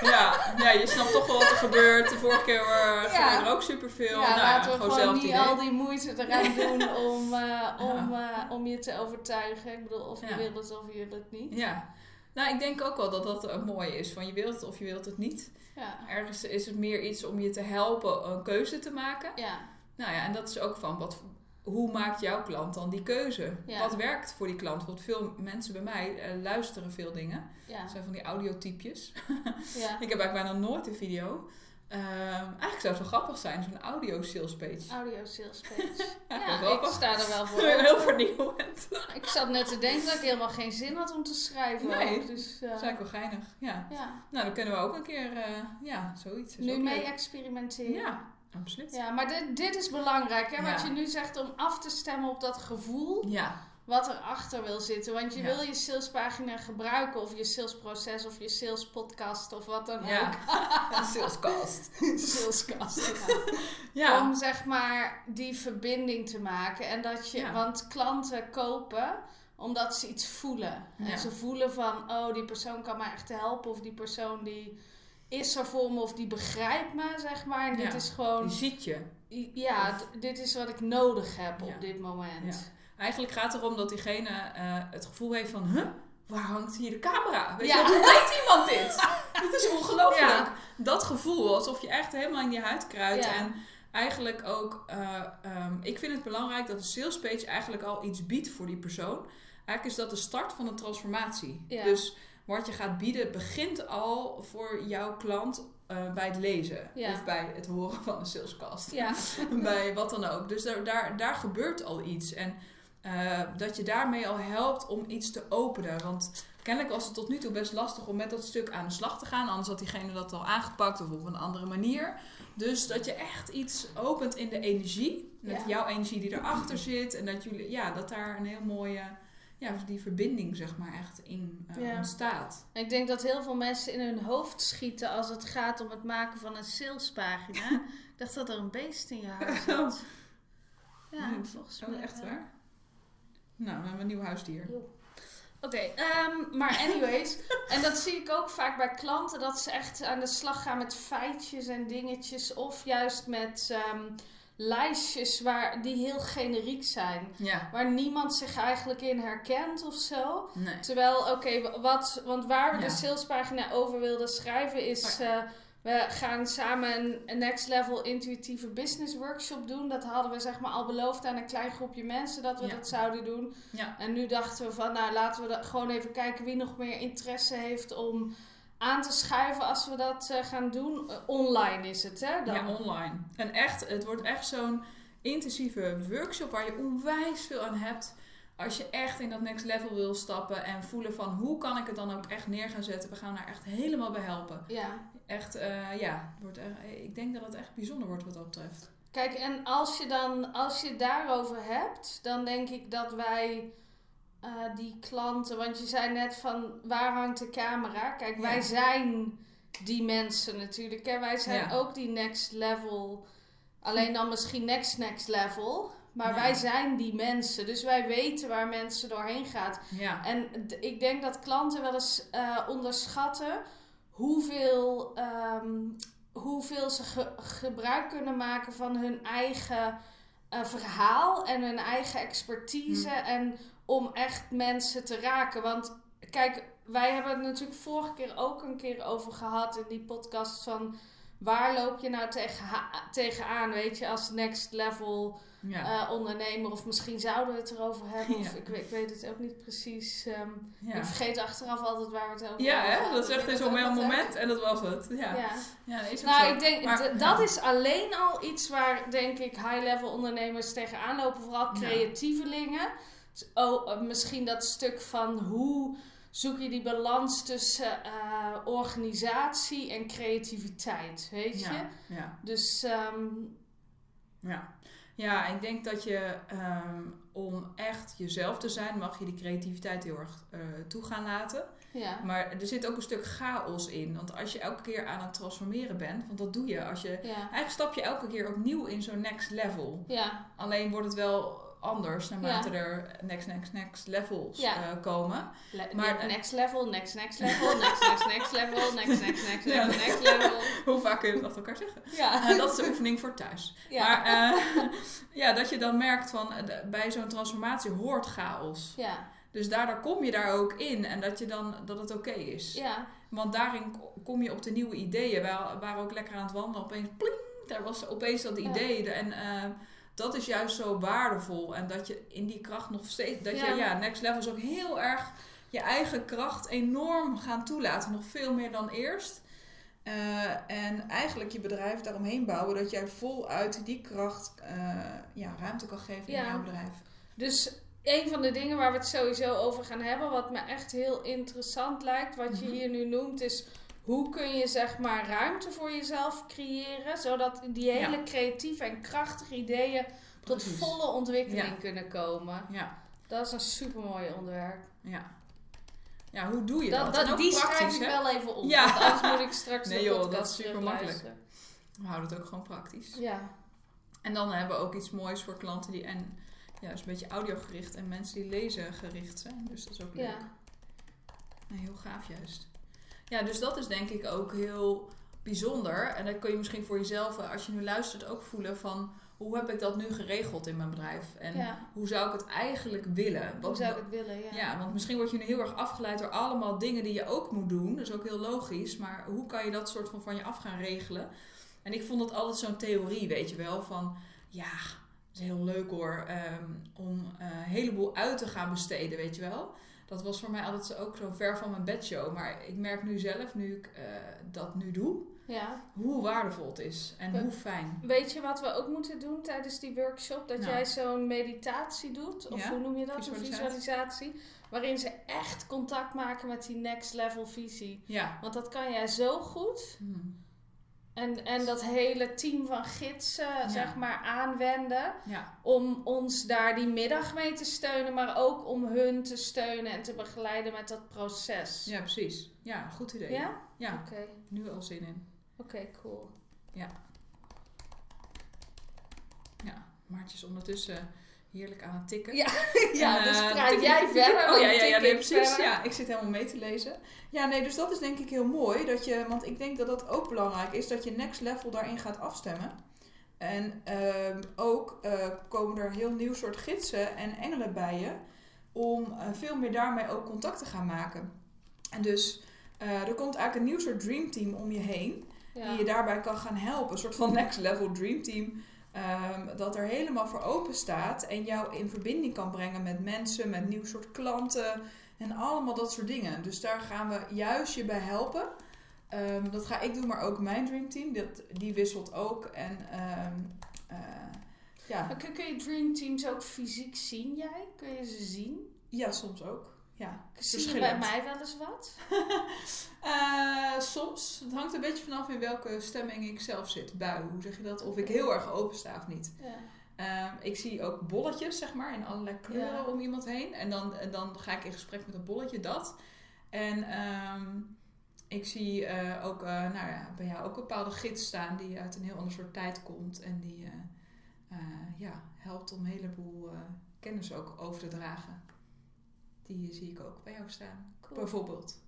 [SPEAKER 2] Ja. ja, je snapt toch wel wat er gebeurt. De vorige keer uh,
[SPEAKER 3] Ja.
[SPEAKER 2] er ook superveel.
[SPEAKER 3] Ja,
[SPEAKER 2] nou,
[SPEAKER 3] laten we
[SPEAKER 2] gewoon
[SPEAKER 3] gewoon
[SPEAKER 2] zelf
[SPEAKER 3] niet
[SPEAKER 2] idee.
[SPEAKER 3] al die moeite eraan *laughs* doen om, eh, om, eh, om je te overtuigen. Ik bedoel, of je
[SPEAKER 2] Ja.
[SPEAKER 3] wil het of je wil het niet.
[SPEAKER 2] Ja. Nou, ik denk ook wel dat dat uh, mooi is. Van je wilt het of je wilt het niet.
[SPEAKER 3] Ja.
[SPEAKER 2] Ergens is het meer iets om je te helpen een keuze te maken.
[SPEAKER 3] Ja.
[SPEAKER 2] Nou ja, en dat is ook van wat, hoe maakt jouw klant dan die keuze?
[SPEAKER 3] Ja.
[SPEAKER 2] Wat werkt voor die klant? Want veel mensen bij mij eh, luisteren veel dingen.
[SPEAKER 3] Ja.
[SPEAKER 2] Dat zijn van die audiotypjes. *laughs*
[SPEAKER 3] ja.
[SPEAKER 2] Ik heb eigenlijk bijna nooit een video. Ehm, eigenlijk zou het wel grappig zijn, zo'n audio sales page.
[SPEAKER 3] Audio sales page. *laughs*
[SPEAKER 2] Ja,
[SPEAKER 3] ik sta er wel *laughs* voor.
[SPEAKER 2] Heel vernieuwend.
[SPEAKER 3] Ik zat net te denken dat ik helemaal geen zin had om te schrijven.
[SPEAKER 2] Nee,
[SPEAKER 3] ook, dus,
[SPEAKER 2] Dat
[SPEAKER 3] eh,
[SPEAKER 2] is eigenlijk wel geinig. Ja.
[SPEAKER 3] ja.
[SPEAKER 2] Nou, dan kunnen we ook een keer, eh, ja, zoiets.
[SPEAKER 3] Nu mee
[SPEAKER 2] leuk.
[SPEAKER 3] experimenteren.
[SPEAKER 2] Ja, absoluut.
[SPEAKER 3] Ja, maar dit, dit is belangrijk, hè? Wat je nu zegt om af te stemmen op dat gevoel
[SPEAKER 2] Ja,
[SPEAKER 3] wat erachter wil zitten. Want je
[SPEAKER 2] Ja.
[SPEAKER 3] wil je salespagina gebruiken, of je salesproces, of je salespodcast, of wat dan
[SPEAKER 2] ja.
[SPEAKER 3] ook. *laughs*
[SPEAKER 2] Salescast. *laughs*
[SPEAKER 3] Salescast. *laughs* ja. Om zeg maar die verbinding te maken. En dat je, want klanten kopen omdat ze iets voelen. En ze voelen van, oh, die persoon kan me echt helpen. Of die persoon die is er voor me. Of die begrijpt me, zeg maar. En dit
[SPEAKER 2] Ja.
[SPEAKER 3] is gewoon,
[SPEAKER 2] die ziet je.
[SPEAKER 3] ja, dit is wat ik nodig heb
[SPEAKER 2] Ja.
[SPEAKER 3] op dit moment.
[SPEAKER 2] Eigenlijk gaat het erom dat diegene eh, het gevoel heeft van... Huh? Waar hangt hier de camera? Weet je, hoe weet iemand dit? *laughs* dit is ongelooflijk. Dat gevoel, alsof je echt helemaal in die huid kruipt.
[SPEAKER 3] Ja.
[SPEAKER 2] En eigenlijk ook... eh, ehm, ik vind het belangrijk dat de sales page eigenlijk al iets biedt voor die persoon. Eigenlijk is dat de start van een transformatie.
[SPEAKER 3] Ja.
[SPEAKER 2] Dus wat je gaat bieden begint al voor jouw klant... eh, bij het lezen
[SPEAKER 3] Ja.
[SPEAKER 2] of bij het horen van een salescast
[SPEAKER 3] Ja. *laughs*
[SPEAKER 2] bij wat dan ook. Dus daar, daar, daar gebeurt al iets. En eh, dat je daarmee al helpt om iets te openen. Want kennelijk was het tot nu toe best lastig om met dat stuk aan de slag te gaan. Anders had diegene dat al aangepakt of op een andere manier. Dus dat je echt iets opent in de energie. Met
[SPEAKER 3] Ja.
[SPEAKER 2] jouw energie die erachter zit. En dat, jullie, ja, dat daar een heel mooie... Ja, die verbinding zeg maar echt in eh,
[SPEAKER 3] Ja.
[SPEAKER 2] ontstaat.
[SPEAKER 3] Ik denk dat heel veel mensen in hun hoofd schieten als het gaat om het maken van een salespagina. *laughs* ik dacht dat er een beest in je *laughs* huis zat. Ja,
[SPEAKER 2] Nee,
[SPEAKER 3] volgens
[SPEAKER 2] Oh,
[SPEAKER 3] mij.
[SPEAKER 2] echt
[SPEAKER 3] wel.
[SPEAKER 2] waar? Nou, we hebben een nieuw huisdier.
[SPEAKER 3] Oké, ehm, maar anyways. *laughs* en dat zie ik ook vaak bij klanten, dat ze echt aan de slag gaan met feitjes en dingetjes. Of juist met, ehm, lijstjes waar, die heel generiek zijn.
[SPEAKER 2] Ja.
[SPEAKER 3] Waar niemand zich eigenlijk in herkent of zo.
[SPEAKER 2] Nee.
[SPEAKER 3] Terwijl, oké, wat, want waar we
[SPEAKER 2] Ja.
[SPEAKER 3] de salespagina over wilden schrijven is... eh, we gaan samen een, een next level intuïtieve business workshop doen. Dat hadden we zeg maar al beloofd aan een klein groepje mensen dat we
[SPEAKER 2] Ja.
[SPEAKER 3] dat zouden doen.
[SPEAKER 2] Ja.
[SPEAKER 3] En nu dachten we van, nou laten we gewoon even kijken wie nog meer interesse heeft om aan te schuiven als we dat eh, gaan doen. Eh, online is het, hè? Dan.
[SPEAKER 2] Ja, online. En echt, het wordt echt zo'n intensieve workshop waar je onwijs veel aan hebt. Als je echt in dat next level wil stappen en voelen van hoe kan ik het dan ook echt neer gaan zetten. We gaan daar echt helemaal bij helpen.
[SPEAKER 3] ja.
[SPEAKER 2] Echt, eh, ja, het wordt echt, ik denk dat het echt bijzonder wordt wat dat betreft.
[SPEAKER 3] Kijk, en als je dan, als je het daarover hebt, dan denk ik dat wij eh, die klanten, want je zei net van waar hangt de camera? Kijk, wij zijn die mensen natuurlijk. Hè? Wij zijn
[SPEAKER 2] Ja.
[SPEAKER 3] ook die next level, alleen dan misschien next next level. Maar
[SPEAKER 2] Ja.
[SPEAKER 3] wij zijn die mensen, dus wij weten waar mensen doorheen gaan.
[SPEAKER 2] Ja,
[SPEAKER 3] En ik denk dat klanten wel eens eh, onderschatten hoeveel, ehm, hoeveel ze ge- gebruik kunnen maken van hun eigen eh, verhaal en hun eigen expertise.
[SPEAKER 2] Hm.
[SPEAKER 3] En om echt mensen te raken. Want kijk, wij hebben het natuurlijk vorige keer ook een keer over gehad in die podcast van. Waar loop je nou tegen tegenaan, weet je, als next level
[SPEAKER 2] ja,
[SPEAKER 3] eh, ondernemer? Of misschien zouden we het erover hebben, of
[SPEAKER 2] Ja.
[SPEAKER 3] ik, weet- ik weet het ook niet precies. ehm,
[SPEAKER 2] ja.
[SPEAKER 3] ik vergeet achteraf altijd waar we het over
[SPEAKER 2] Ja,
[SPEAKER 3] hebben.
[SPEAKER 2] hè? dat is echt in zo'n
[SPEAKER 3] moment.
[SPEAKER 2] moment en dat was het. Ja,
[SPEAKER 3] Ja.
[SPEAKER 2] ja. nee, is
[SPEAKER 3] Nou,
[SPEAKER 2] zo.
[SPEAKER 3] ik denk,
[SPEAKER 2] Maar-
[SPEAKER 3] dat is alleen al iets waar, denk ik, high-level ondernemers tegenaan lopen. Vooral
[SPEAKER 2] Ja.
[SPEAKER 3] creatievelingen. Oh, eh, misschien dat stuk van hoe zoek je die balans tussen eh, organisatie en creativiteit, weet je?
[SPEAKER 2] Ja, ja.
[SPEAKER 3] Dus, ehm,
[SPEAKER 2] Ja. ja, ik denk dat je ehm, om echt jezelf te zijn, mag je die creativiteit heel erg eh, toe gaan laten.
[SPEAKER 3] ja.
[SPEAKER 2] Maar er zit ook een stuk chaos in. Want als je elke keer aan het transformeren bent, want dat doe je als je.
[SPEAKER 3] Ja.
[SPEAKER 2] Eigenlijk stap je elke keer opnieuw in zo'n next level.
[SPEAKER 3] Ja.
[SPEAKER 2] Alleen wordt het wel anders naarmate
[SPEAKER 3] Ja.
[SPEAKER 2] er next, next, next levels
[SPEAKER 3] Ja.
[SPEAKER 2] eh, komen.
[SPEAKER 3] Le-
[SPEAKER 2] Maar,
[SPEAKER 3] ne- next level, next next *laughs* level, next next next level, next next next
[SPEAKER 2] Ja.
[SPEAKER 3] level, next level. *laughs*
[SPEAKER 2] Hoe vaak kun je achter elkaar zeggen?
[SPEAKER 3] Ja.
[SPEAKER 2] Eh, dat is de oefening voor thuis.
[SPEAKER 3] ja.
[SPEAKER 2] Maar eh, *laughs* ja, dat je dan merkt van bij zo'n transformatie hoort chaos.
[SPEAKER 3] ja.
[SPEAKER 2] Dus daardoor kom je daar ook in en dat, je dan, dat het oké is.
[SPEAKER 3] Ja.
[SPEAKER 2] Want daarin ko- kom je op de nieuwe ideeën. We waren ook lekker aan het wandelen. Opeens, pling, daar was opeens dat idee. En dat is juist zo waardevol. En dat je in die kracht nog steeds... Dat
[SPEAKER 3] Ja.
[SPEAKER 2] je, ja, next level is ook heel erg je eigen kracht enorm gaan toelaten. Nog veel meer dan eerst. Eh, en eigenlijk je bedrijf daaromheen bouwen. Dat jij voluit die kracht eh, ja, ruimte kan geven
[SPEAKER 3] Ja.
[SPEAKER 2] in jouw bedrijf.
[SPEAKER 3] Dus een van de dingen waar we het sowieso over gaan hebben, wat me echt heel interessant lijkt, wat je
[SPEAKER 2] Mhm.
[SPEAKER 3] hier nu noemt, is hoe kun je zeg maar ruimte voor jezelf creëren, zodat die hele
[SPEAKER 2] Ja.
[SPEAKER 3] creatieve en krachtige ideeën tot volle ontwikkeling
[SPEAKER 2] Ja.
[SPEAKER 3] kunnen komen.
[SPEAKER 2] Ja,
[SPEAKER 3] Dat is een super mooi onderwerp.
[SPEAKER 2] ja. Ja, hoe doe je dat?
[SPEAKER 3] Dat,
[SPEAKER 2] En
[SPEAKER 3] dat,
[SPEAKER 2] ook
[SPEAKER 3] die schrijf ik
[SPEAKER 2] hè?
[SPEAKER 3] wel even op,
[SPEAKER 2] Ja.
[SPEAKER 3] want anders moet ik straks *laughs*
[SPEAKER 2] Nee, joh, dat is super
[SPEAKER 3] terugluisteren.
[SPEAKER 2] We houden het ook gewoon praktisch.
[SPEAKER 3] Ja,
[SPEAKER 2] En dan hebben we ook iets moois voor klanten die en ja, is een beetje audiogericht en mensen die lezen gericht zijn. Dus dat is ook leuk.
[SPEAKER 3] ja,
[SPEAKER 2] heel gaaf juist. Ja, dus dat is denk ik ook heel bijzonder. En dat kun je misschien voor jezelf, eh, als je nu luistert, ook voelen van hoe heb ik dat nu geregeld in mijn bedrijf? En
[SPEAKER 3] ja.
[SPEAKER 2] hoe zou ik het eigenlijk willen?
[SPEAKER 3] Hoe
[SPEAKER 2] Want-
[SPEAKER 3] zou ik het willen? Ja.
[SPEAKER 2] ja, want misschien word je nu heel erg afgeleid door allemaal dingen die je ook moet doen. Dat is ook heel logisch. Maar hoe kan je dat soort van van je af gaan regelen? En ik vond dat altijd zo'n theorie, weet je wel. Van ja, het is heel leuk hoor. ehm, om eh, een heleboel uit te gaan besteden, weet je wel. Dat was voor mij altijd zo- ook zo ver van mijn bedshow. Maar ik merk nu zelf, nu ik eh, dat nu doe,
[SPEAKER 3] ja.
[SPEAKER 2] hoe waardevol het is. En hoe fijn.
[SPEAKER 3] Weet je wat we ook moeten doen tijdens die workshop? Dat
[SPEAKER 2] Nou.
[SPEAKER 3] jij zo'n meditatie doet, of
[SPEAKER 2] Ja,
[SPEAKER 3] hoe noem je dat? Een
[SPEAKER 2] visualisatie.
[SPEAKER 3] visualisatie. Waarin ze echt contact maken met die next level visie.
[SPEAKER 2] Ja.
[SPEAKER 3] Want dat kan jij zo goed.
[SPEAKER 2] Hm.
[SPEAKER 3] En, en dat hele team van gidsen, zeg maar, aanwenden.
[SPEAKER 2] Ja.
[SPEAKER 3] Om ons daar die middag mee te steunen, maar ook om hun te steunen en te begeleiden met dat proces.
[SPEAKER 2] ja, precies. Ja, goed idee.
[SPEAKER 3] Ja?
[SPEAKER 2] Ja,
[SPEAKER 3] Oké,
[SPEAKER 2] nu al zin in.
[SPEAKER 3] oké, cool.
[SPEAKER 2] Ja, Maartje is ondertussen heerlijk aan het tikken.
[SPEAKER 3] Ja, *laughs*
[SPEAKER 2] En,
[SPEAKER 3] ja dus
[SPEAKER 2] eh,
[SPEAKER 3] praat jij verder.
[SPEAKER 2] Oh ja, ja, ja nee, precies.
[SPEAKER 3] verder.
[SPEAKER 2] Ja, ik zit helemaal mee te lezen. Ja, nee, dus dat is denk ik heel mooi. Dat je, want ik denk dat dat ook belangrijk is. Dat je next level daarin gaat afstemmen. En ehm, ook uh, komen er heel nieuw soort gidsen en engelen bij je om uh, veel meer daarmee ook contact te gaan maken. En dus er komt eigenlijk een nieuw soort dreamteam om je heen, ja. die je daarbij kan gaan helpen. Een soort van next level dreamteam. Um, dat er helemaal voor open staat en jou in verbinding kan brengen met mensen, met nieuw soort klanten en allemaal dat soort dingen. Dus daar gaan we juist je bij helpen. Um, dat ga ik doen, maar ook mijn dreamteam. Dat, die wisselt ook. En um, uh, ja.
[SPEAKER 3] Kun, kun je dreamteams ook fysiek zien, jij? Kun je ze zien?
[SPEAKER 2] Ja, soms ook. Ja,
[SPEAKER 3] Zie je bij mij wel eens wat?
[SPEAKER 2] uh, *laughs* soms. Het hangt een beetje vanaf in welke stemming ik zelf zit. Bui, hoe zeg je dat? Of ik heel erg open sta of niet. Ja. Um, ik zie ook bolletjes, zeg maar, in allerlei kleuren ja. om iemand heen. En dan, en dan ga ik in gesprek met een bolletje, dat. En um, ik zie uh, ook uh, nou ja, bij jou ook een bepaalde gids staan die uit een heel ander soort tijd komt. En die ja, helpt om een heleboel kennis ook over te dragen. Die zie ik ook bij jou staan, cool. bijvoorbeeld.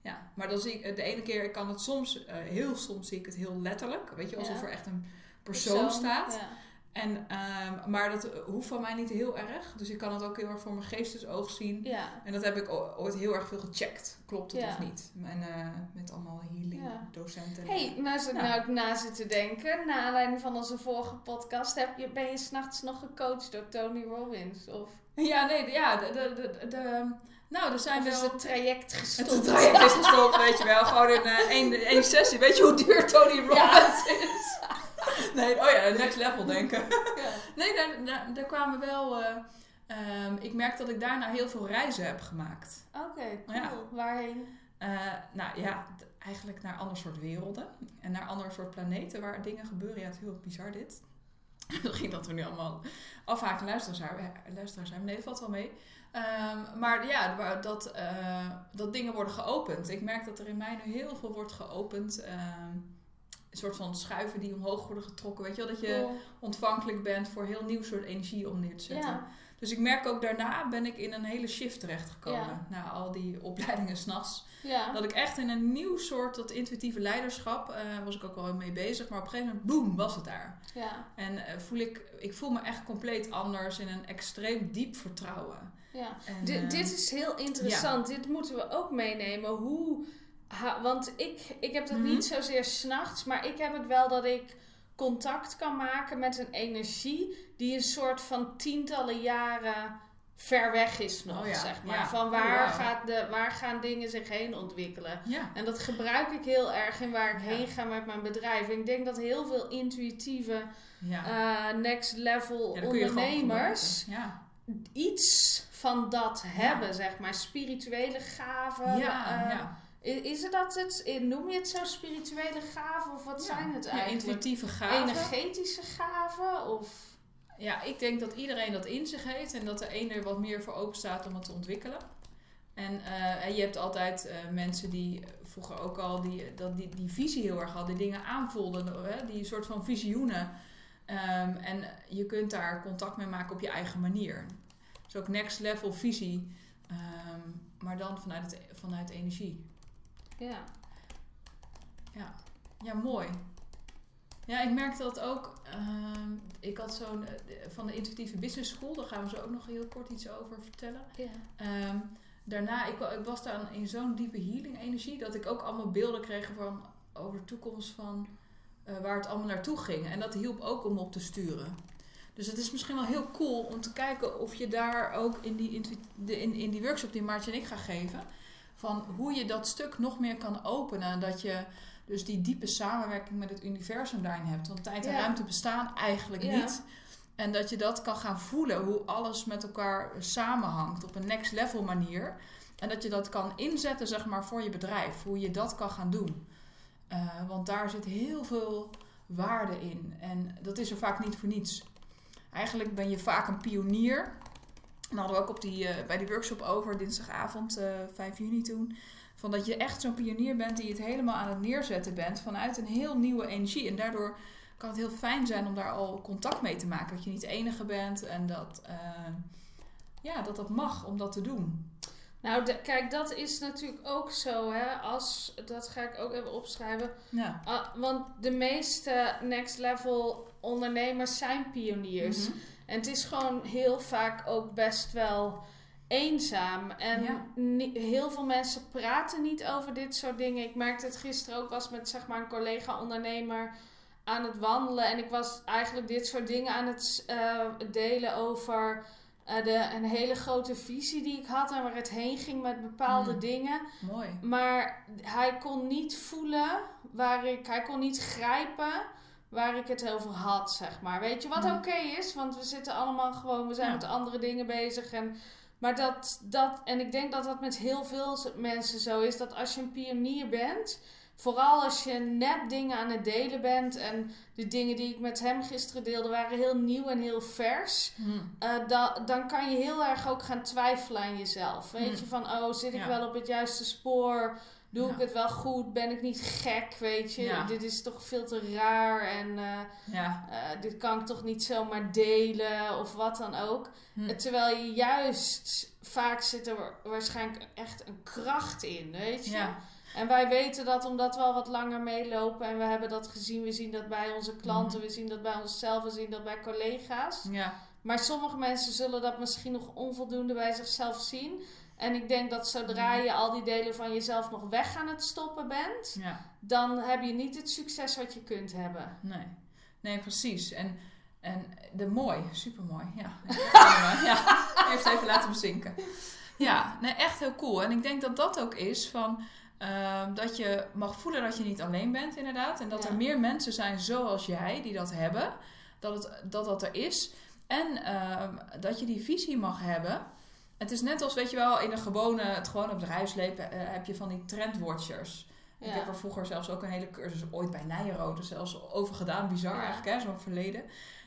[SPEAKER 2] Ja, maar dan zie ik de ene keer ik kan het soms, heel soms zie ik het heel letterlijk. Weet je, alsof ja. er echt een persoon, persoon staat. Ja. En, um, maar dat hoeft van mij niet heel erg. Dus ik kan het ook heel erg voor mijn geestesoog zien. Ja. En dat heb ik ooit heel erg veel gecheckt. Klopt het ja. of niet? En, uh, met allemaal healing ja. docenten.
[SPEAKER 3] hey, nou zit nou. nou na zitten denken. Naar aanleiding van onze vorige podcast. Heb je, ben je s'nachts nog gecoacht door Tony Robbins? Of?
[SPEAKER 2] Ja, nee, ja. De, de, de, de nou, er zijn wel...
[SPEAKER 3] is het traject gestopt?
[SPEAKER 2] Het traject is gestopt, weet je wel. Gewoon in uh, één, één sessie. Weet je hoe duur Tony Robbins is? *laughs* nee, oh ja, next level denken. *laughs* ja. Nee, daar, daar, daar, kwamen wel... Uh, um, ik merk dat ik daarna heel veel reizen heb gemaakt.
[SPEAKER 3] Oké, okay, cool. Ja. Waarheen?
[SPEAKER 2] Uh, nou ja, eigenlijk naar ander soort werelden. En naar ander soort planeten waar dingen gebeuren. Ja, het is heel bizar dit. *laughs* Misschien dat we nu allemaal afhaken luisteraars zijn. Nee, dat valt wel mee. Um, maar ja, dat, uh, dat dingen worden geopend. Ik merk dat er in mij nu heel veel wordt geopend. Um, een soort van schuiven die omhoog worden getrokken. Weet je wel, dat je cool. ontvankelijk bent voor heel nieuw soort energie om neer te zetten. Ja. Dus ik merk ook daarna ben ik in een hele shift terechtgekomen. Ja. Na al die opleidingen s'nachts. Ja. Dat ik echt in een nieuw soort, dat intuïtieve leiderschap, uh, was ik ook wel mee bezig. Maar op een gegeven moment, boem, was het daar. Ja. En uh, voel ik, ik voel me echt compleet anders in een extreem diep vertrouwen.
[SPEAKER 3] Ja. En, uh, dit is heel interessant. Dit moeten we ook meenemen. Hoe Ha, want ik, ik heb dat mm -hmm. niet zozeer s'nachts, maar ik heb het wel dat ik contact kan maken met een energie die een soort van tientallen jaren ver weg is nog, oh ja. zeg maar. Ja. Van waar, oh, wow. gaat de, waar gaan dingen zich heen ontwikkelen? Ja. En dat gebruik ik heel erg in waar ik heen ga met mijn bedrijf. En ik denk dat heel veel intuïtieve uh, next level ondernemers iets van dat hebben, zeg maar. Spirituele gaven.
[SPEAKER 2] Ja, uh,
[SPEAKER 3] is het dat het, noem je het zo spirituele gaven of wat ja. zijn het eigenlijk?
[SPEAKER 2] Ja, intuïtieve gaven.
[SPEAKER 3] Energetische gaven of...
[SPEAKER 2] Ja, ik denk dat iedereen dat in zich heeft en dat de ene er wat meer voor open staat om het te ontwikkelen. En, uh, en je hebt altijd uh, mensen die vroeger ook al die, dat die, die visie heel erg hadden, die dingen aanvoelden, hè? die soort van visioenen. Um, en je kunt daar contact mee maken op je eigen manier. Dus ook next level visie, um, maar dan vanuit, het, vanuit energie.
[SPEAKER 3] Ja.
[SPEAKER 2] Ja. Ja, mooi. Ja, ik merkte dat ook. Uh, ik had zo'n. Uh, van de Intuïtieve Business School, daar gaan we zo ook nog heel kort iets over vertellen.
[SPEAKER 3] Ja.
[SPEAKER 2] Um, daarna, ik, ik, was dan in zo'n diepe healing energie dat ik ook allemaal beelden kreeg van over de toekomst van uh, waar het allemaal naartoe ging. En dat hielp ook om op te sturen. Dus het is misschien wel heel cool om te kijken of je daar ook in die, in, in die workshop die Maartje en ik gaan geven van hoe je dat stuk nog meer kan openen. Dat je dus die diepe samenwerking met het universum daarin hebt. Want tijd en ja. ruimte bestaan eigenlijk ja. niet. En dat je dat kan gaan voelen, hoe alles met elkaar samenhangt op een next level manier. En dat je dat kan inzetten, zeg maar, voor je bedrijf. Hoe je dat kan gaan doen. Uh, want daar zit heel veel waarde in. En dat is er vaak niet voor niets. Eigenlijk ben je vaak een pionier. En hadden we ook op die, uh, bij die workshop over, dinsdagavond, uh, 5 juni toen. Van dat je echt zo'n pionier bent die het helemaal aan het neerzetten bent vanuit een heel nieuwe energie. En daardoor kan het heel fijn zijn om daar al contact mee te maken. Dat je niet de enige bent en dat, uh, ja, dat dat mag om dat te doen.
[SPEAKER 3] Nou, de- kijk, dat is natuurlijk ook zo, hè. Als, dat ga ik ook even opschrijven.
[SPEAKER 2] Ja.
[SPEAKER 3] Ah, want de meeste next level ondernemers zijn pioniers.
[SPEAKER 2] Mhm.
[SPEAKER 3] En het is gewoon heel vaak ook best wel eenzaam. En
[SPEAKER 2] Ja.
[SPEAKER 3] heel veel mensen praten niet over dit soort dingen. Ik merkte het gisteren ook, was met zeg maar een collega-ondernemer aan het wandelen. En ik was eigenlijk dit soort dingen aan het eh, delen over eh, de, een hele grote visie die ik had en waar het heen ging met bepaalde
[SPEAKER 2] Mm.
[SPEAKER 3] dingen.
[SPEAKER 2] Mooi.
[SPEAKER 3] Maar hij kon niet voelen waar ik, hij kon niet grijpen waar ik het over had, zeg maar. Weet je wat
[SPEAKER 2] Mm.
[SPEAKER 3] oké is? Want we zitten allemaal gewoon, we zijn
[SPEAKER 2] Ja.
[SPEAKER 3] met andere dingen bezig. En, maar dat, dat, en ik denk dat dat met heel veel mensen zo is, dat als je een pionier bent, vooral als je net dingen aan het delen bent en de dingen die ik met hem gisteren deelde waren heel nieuw en heel vers.
[SPEAKER 2] Hm.
[SPEAKER 3] Da- dan kan je heel erg ook gaan twijfelen aan jezelf. Weet
[SPEAKER 2] Hmm.
[SPEAKER 3] je, van oh, zit ik
[SPEAKER 2] Ja.
[SPEAKER 3] wel op het juiste spoor? Doe
[SPEAKER 2] Ja.
[SPEAKER 3] ik het wel goed? Ben ik niet gek? Weet je,
[SPEAKER 2] Ja.
[SPEAKER 3] dit is toch veel te raar en eh,
[SPEAKER 2] Ja.
[SPEAKER 3] eh, dit kan ik toch niet zomaar delen of wat dan ook.
[SPEAKER 2] Hm.
[SPEAKER 3] Eh, Terwijl je juist vaak zit er wa- waarschijnlijk echt een kracht in, weet je. En wij weten dat omdat we al wat langer meelopen en we hebben dat gezien. We zien dat bij onze klanten,
[SPEAKER 2] Mhm.
[SPEAKER 3] we zien dat bij onszelf, we zien dat bij collega's.
[SPEAKER 2] Ja.
[SPEAKER 3] Maar sommige mensen zullen dat misschien nog onvoldoende bij zichzelf zien. En ik denk dat zodra
[SPEAKER 2] Mhm.
[SPEAKER 3] je al die delen van jezelf nog weg aan het stoppen bent,
[SPEAKER 2] Ja.
[SPEAKER 3] dan heb je niet het succes wat je kunt hebben.
[SPEAKER 2] Nee. Nee, precies. En, en de mooi, supermooi. Ja. *laughs* ja. Heeft even laten bezinken. Ja, nee, echt heel cool. En ik denk dat dat ook is van ehm, dat je mag voelen dat je niet alleen bent, inderdaad. En dat
[SPEAKER 3] Ja.
[SPEAKER 2] er meer mensen zijn zoals jij die dat hebben. Dat het, dat, dat er is. En ehm, dat je die visie mag hebben. Het is net als, weet je wel, in een gewone, het gewone bedrijfsleven eh, heb je van die trendwatchers. Ik heb er vroeger zelfs ook een hele cursus ooit bij Nijrode zelfs over gedaan. Bizar
[SPEAKER 3] Ja.
[SPEAKER 2] eigenlijk, hè, zo'n verleden.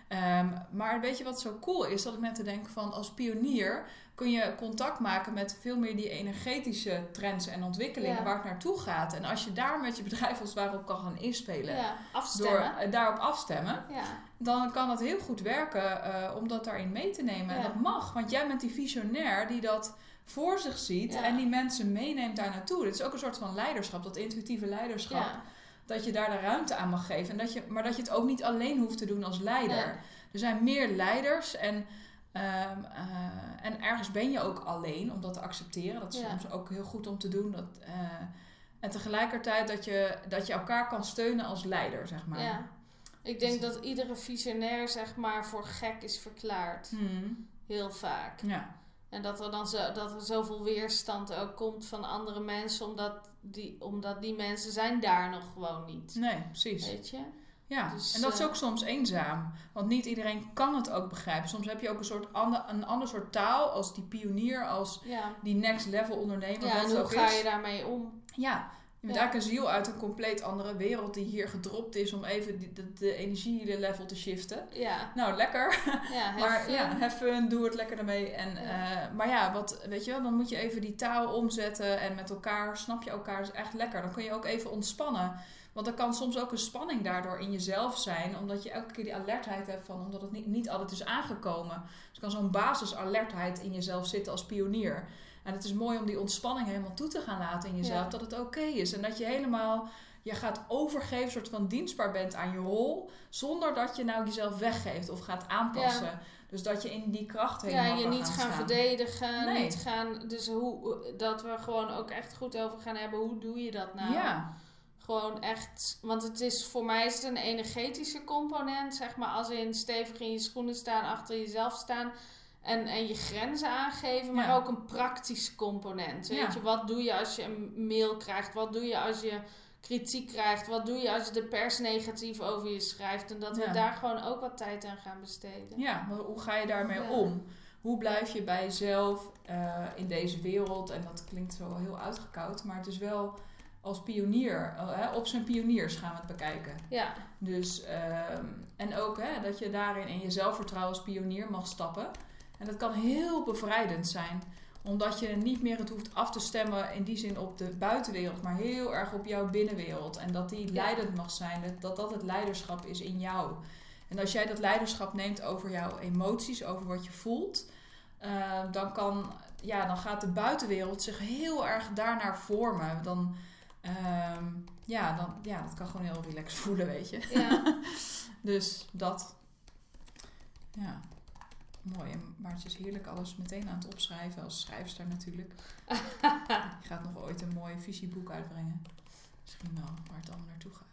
[SPEAKER 2] Ehm, maar weet je wat zo cool is? Dat ik net te denken van als pionier kun je contact maken met veel meer die energetische trends en ontwikkelingen
[SPEAKER 3] Ja.
[SPEAKER 2] waar het naartoe gaat. En als je daar met je bedrijf als het ware op kan gaan inspelen,
[SPEAKER 3] Ja,
[SPEAKER 2] door eh, daarop afstemmen,
[SPEAKER 3] Ja.
[SPEAKER 2] dan kan dat heel goed werken eh, om dat daarin mee te nemen. En dat mag, want jij bent die visionair die dat voor zich ziet en die mensen meeneemt daar naartoe. Dit is ook een soort van leiderschap, dat intuïtieve leiderschap. Dat je daar de ruimte aan mag geven. En dat je, maar dat je het ook niet alleen hoeft te doen als leider.
[SPEAKER 3] Nee.
[SPEAKER 2] Er zijn meer leiders en, ehm, eh, en ergens ben je ook alleen om dat te accepteren. Dat is
[SPEAKER 3] Ja.
[SPEAKER 2] soms ook heel goed om te doen. Dat, eh, en tegelijkertijd dat je, dat je elkaar kan steunen als leider, zeg maar.
[SPEAKER 3] Ja. Ik denk dat iedere visionair zeg maar voor gek is verklaard.
[SPEAKER 2] Hmm.
[SPEAKER 3] Heel vaak.
[SPEAKER 2] Ja.
[SPEAKER 3] En dat er dan zo, dat er zoveel weerstand ook komt van andere mensen, omdat die, omdat die mensen zijn daar nog gewoon niet.
[SPEAKER 2] Nee, precies.
[SPEAKER 3] Weet je?
[SPEAKER 2] Ja,
[SPEAKER 3] Dus,
[SPEAKER 2] en dat is
[SPEAKER 3] eh,
[SPEAKER 2] ook soms eenzaam. Want niet iedereen kan het ook begrijpen. Soms heb je ook een, soort ander, een ander soort taal als die pionier, als
[SPEAKER 3] Ja.
[SPEAKER 2] die next level ondernemer.
[SPEAKER 3] Ja, en hoe ga
[SPEAKER 2] is.
[SPEAKER 3] je daarmee om?
[SPEAKER 2] Ja, je bent eigenlijk een ziel uit een compleet andere wereld die hier gedropt is om even die- de, de energielevel te shiften.
[SPEAKER 3] Ja,
[SPEAKER 2] Nou, lekker.
[SPEAKER 3] ja *laughs*
[SPEAKER 2] maar
[SPEAKER 3] have
[SPEAKER 2] ja,
[SPEAKER 3] fun.
[SPEAKER 2] have fun, doe het lekker ermee. En,
[SPEAKER 3] Ja.
[SPEAKER 2] eh, maar ja, wat, weet je wel, dan moet je even die taal omzetten en met elkaar snap je elkaar is echt lekker. Dan kun je ook even ontspannen. Want er kan soms ook een spanning daardoor in jezelf zijn, omdat je elke keer die alertheid hebt van, omdat het niet, niet altijd is aangekomen. Dus er kan zo'n basisalertheid in jezelf zitten als pionier. En het is mooi om die ontspanning helemaal toe te gaan laten in jezelf,
[SPEAKER 3] Ja.
[SPEAKER 2] dat het oké is. En dat je helemaal je gaat overgeven, soort van dienstbaar bent aan je rol, zonder dat je nou jezelf weggeeft of gaat aanpassen. Dus dat je in die kracht helemaal
[SPEAKER 3] Ja, je niet
[SPEAKER 2] gaan
[SPEAKER 3] verdedigen,
[SPEAKER 2] Nee.
[SPEAKER 3] niet gaan. Dus hoe, dat we gewoon ook echt goed over gaan hebben. Hoe doe je dat nou?
[SPEAKER 2] Ja,
[SPEAKER 3] Gewoon echt, want het is voor mij is het een energetische component, zeg maar, als in stevig in je schoenen staan, achter jezelf staan en, en je grenzen aangeven, maar
[SPEAKER 2] Ja.
[SPEAKER 3] ook een praktische component. Weet
[SPEAKER 2] Ja.
[SPEAKER 3] je, wat doe je als je een mail krijgt? Wat doe je als je kritiek krijgt? Wat doe je als je de pers negatief over je schrijft? En dat we
[SPEAKER 2] Ja.
[SPEAKER 3] daar gewoon ook wat tijd aan gaan besteden.
[SPEAKER 2] ja, maar hoe ga je daarmee om? Hoe blijf je bij jezelf eh, in deze wereld? En dat klinkt zo heel uitgekoud, maar het is wel als pionier, eh, hè, op zijn pioniers gaan we het bekijken.
[SPEAKER 3] Ja,
[SPEAKER 2] Dus, ehm, en ook hè, dat je daarin in je zelfvertrouwen als pionier mag stappen. En dat kan heel bevrijdend zijn. Omdat je niet meer het hoeft af te stemmen in die zin op de buitenwereld, maar heel erg op jouw binnenwereld. En dat die leidend mag zijn, dat, dat dat het leiderschap is in jou. En als jij dat leiderschap neemt over jouw emoties, over wat je voelt, eh, dan kan ja, dan gaat de buitenwereld zich heel erg daarnaar vormen. Dan, ehm, ja, dan, ja, dat kan gewoon heel relaxed *laughs* voelen, weet je.
[SPEAKER 3] Ja.
[SPEAKER 2] Dus dat. Ja, mooi. En Maartje is heerlijk alles meteen aan het opschrijven als schrijfster natuurlijk. *laughs* Je gaat nog ooit een mooi visieboek uitbrengen. Misschien wel waar het allemaal naartoe gaat.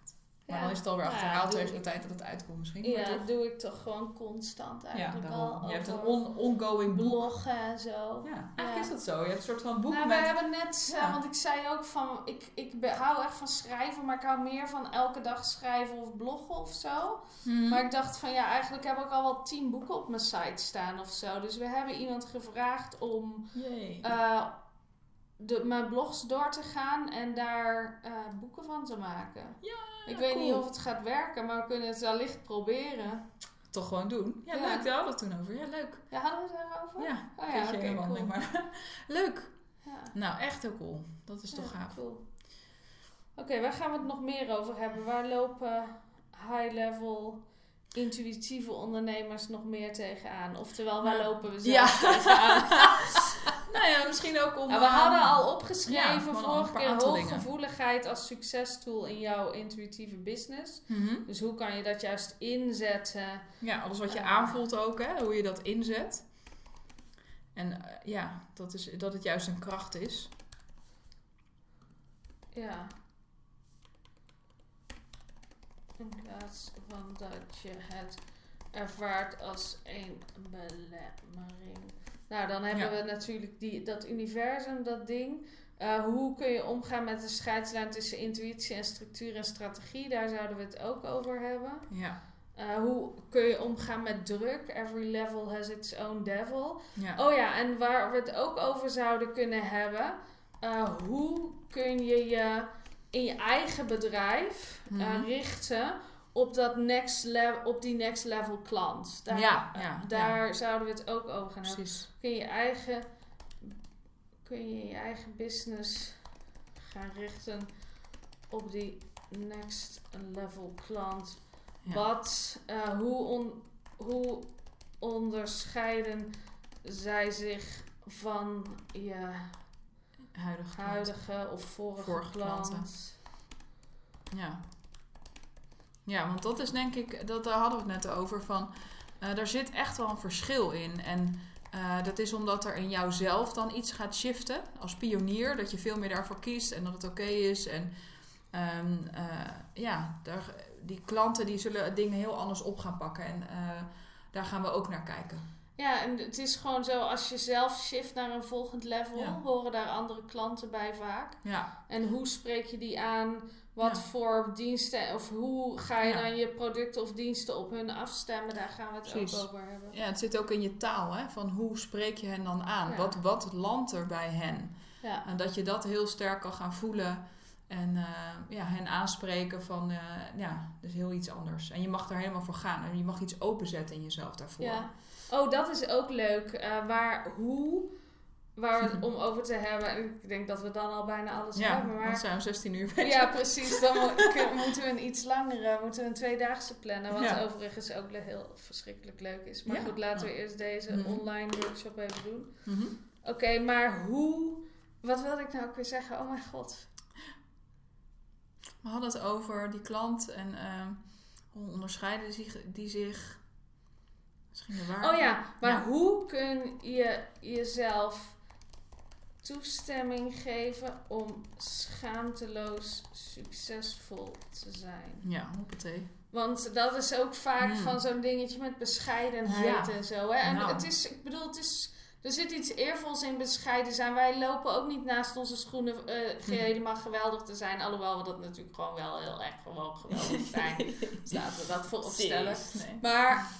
[SPEAKER 2] Maar dan is het alweer
[SPEAKER 3] Nou
[SPEAKER 2] achterhaald tegen de tijd dat het uitkomt misschien.
[SPEAKER 3] Ja,
[SPEAKER 2] toch?
[SPEAKER 3] doe ik toch gewoon constant eigenlijk al.
[SPEAKER 2] Je hebt een on ongoing boek.
[SPEAKER 3] bloggen en zo.
[SPEAKER 2] Ja, eigenlijk is dat zo. Je hebt een soort van boek
[SPEAKER 3] nou,
[SPEAKER 2] met...
[SPEAKER 3] we hebben net, eh, want ik zei ook van, ik, ik hou echt van schrijven, maar ik hou meer van elke dag schrijven of bloggen of zo.
[SPEAKER 2] Mhm.
[SPEAKER 3] Maar ik dacht van, ja, eigenlijk heb ik al wel tien boeken op mijn site staan of zo. Dus we hebben iemand gevraagd om
[SPEAKER 2] Jee.
[SPEAKER 3] eh, de, mijn blogs door te gaan en daar eh, boeken van te maken.
[SPEAKER 2] Ja,
[SPEAKER 3] ik weet niet of het gaat werken, maar we kunnen het wellicht proberen.
[SPEAKER 2] Toch gewoon doen. Ja,
[SPEAKER 3] Ja.
[SPEAKER 2] leuk. Daar hadden we het toen over. Ja, leuk.
[SPEAKER 3] Ja, hadden we het daarover?
[SPEAKER 2] Ja,
[SPEAKER 3] Oh ja, oké, cool.
[SPEAKER 2] maar *laughs* leuk.
[SPEAKER 3] Ja.
[SPEAKER 2] Nou, echt heel cool. Dat is toch gaaf.
[SPEAKER 3] Cool. Oké, waar gaan we het nog meer over hebben? Waar lopen high-level intuïtieve ondernemers nog meer tegenaan? Oftewel, waar lopen we
[SPEAKER 2] ja.
[SPEAKER 3] zelf tegenaan? *laughs*
[SPEAKER 2] Nou ja, misschien ook om...
[SPEAKER 3] Nou, we hadden al
[SPEAKER 2] ja,
[SPEAKER 3] opgeschreven
[SPEAKER 2] al
[SPEAKER 3] vorige keer
[SPEAKER 2] aantal dingen.
[SPEAKER 3] hooggevoeligheid als succestool in jouw intuïtieve business.
[SPEAKER 2] mhm.
[SPEAKER 3] Dus hoe kan je dat juist inzetten?
[SPEAKER 2] Ja, alles wat je
[SPEAKER 3] Eh.
[SPEAKER 2] aanvoelt ook, hè, hoe je dat inzet. En eh, ja, dat, is, dat het juist een kracht is.
[SPEAKER 3] Ja. In plaats van dat je het ervaart als een belemmering. Nou, dan hebben
[SPEAKER 2] Ja.
[SPEAKER 3] we natuurlijk die, dat universum, dat ding. Eh, hoe kun je omgaan met de scheidslijn tussen intuïtie en structuur en strategie? Daar zouden we het ook over hebben.
[SPEAKER 2] Ja,
[SPEAKER 3] Eh, hoe kun je omgaan met druk? Every level has its own devil.
[SPEAKER 2] ja.
[SPEAKER 3] Oh ja, en waar we het ook over zouden kunnen hebben. eh, hoe kun je je in je eigen bedrijf
[SPEAKER 2] Mhm.
[SPEAKER 3] richten op, dat next level, op die next level klant? Daar,
[SPEAKER 2] Ja, ja,
[SPEAKER 3] daar zouden we het ook over gaan hebben.
[SPEAKER 2] precies.
[SPEAKER 3] Kun je je eigen, kun je je eigen business gaan richten op die next level klant? Wat, eh, hoe, on- hoe onderscheiden zij zich van je
[SPEAKER 2] Huidige
[SPEAKER 3] huidige of vorige,
[SPEAKER 2] Vorige
[SPEAKER 3] klant?
[SPEAKER 2] klanten. Ja. Ja, want dat is denk ik, dat, daar hadden we het net over van, eh daar zit echt wel een verschil in. En eh, dat is omdat er in jouzelf dan iets gaat shiften als pionier, dat je veel meer daarvoor kiest en dat het oké is. En ehm, eh, ja, daar, die klanten die zullen dingen heel anders op gaan pakken en daar gaan we ook naar kijken.
[SPEAKER 3] Ja, en het is gewoon zo, als je zelf shift naar een volgend level,
[SPEAKER 2] Ja.
[SPEAKER 3] horen daar andere klanten bij vaak.
[SPEAKER 2] Ja,
[SPEAKER 3] En hoe spreek je die aan? Wat
[SPEAKER 2] Ja.
[SPEAKER 3] voor diensten of hoe ga je dan je producten of diensten op hun afstemmen? Daar gaan we het
[SPEAKER 2] Precies.
[SPEAKER 3] ook over hebben.
[SPEAKER 2] ja, het zit ook in je taal, hè? van hoe spreek je hen dan aan? Wat, wat landt er bij hen?
[SPEAKER 3] Ja.
[SPEAKER 2] En dat je dat heel sterk kan gaan voelen en eh, ja, hen aanspreken van, eh, ja, dat is heel iets anders. En je mag daar helemaal voor gaan en je mag iets openzetten in jezelf daarvoor.
[SPEAKER 3] Ja. Oh, dat is ook leuk. Eh, waar, hoe, waar we het om over te hebben. En Ik denk dat we dan al bijna alles
[SPEAKER 2] Ja,
[SPEAKER 3] hebben.
[SPEAKER 2] want
[SPEAKER 3] Maar,
[SPEAKER 2] zijn we 16 uur bezig.
[SPEAKER 3] ja, precies. Dan *laughs* moeten we een iets langere, moeten we een tweedaagse plannen. Wat
[SPEAKER 2] Ja.
[SPEAKER 3] overigens ook heel verschrikkelijk leuk is. Maar
[SPEAKER 2] Ja.
[SPEAKER 3] goed, laten we eerst deze
[SPEAKER 2] Mhm.
[SPEAKER 3] online workshop even doen.
[SPEAKER 2] Mhm.
[SPEAKER 3] Oké, maar hoe... Wat wilde ik nou ook weer zeggen? Oh mijn god.
[SPEAKER 2] We hadden het over die klant en eh, hoe onderscheiden die zich, die zich waar.
[SPEAKER 3] Oh ja, maar
[SPEAKER 2] Ja.
[SPEAKER 3] hoe kun je jezelf toestemming geven om schaamteloos succesvol te zijn?
[SPEAKER 2] Ja, hoppatee.
[SPEAKER 3] Want dat is ook vaak
[SPEAKER 2] Hmm.
[SPEAKER 3] van zo'n dingetje met bescheidenheid
[SPEAKER 2] Ja.
[SPEAKER 3] en zo. Hè? En
[SPEAKER 2] Nou.
[SPEAKER 3] het is, ik bedoel, het is, er zit iets eervols in bescheiden zijn. Wij lopen ook niet naast onze schoenen
[SPEAKER 2] Hm.
[SPEAKER 3] helemaal geweldig te zijn. Alhoewel we dat natuurlijk gewoon wel heel erg gewoon geweldig *laughs* zijn. dus laten we dat voorop stellen.
[SPEAKER 2] Nee.
[SPEAKER 3] Maar,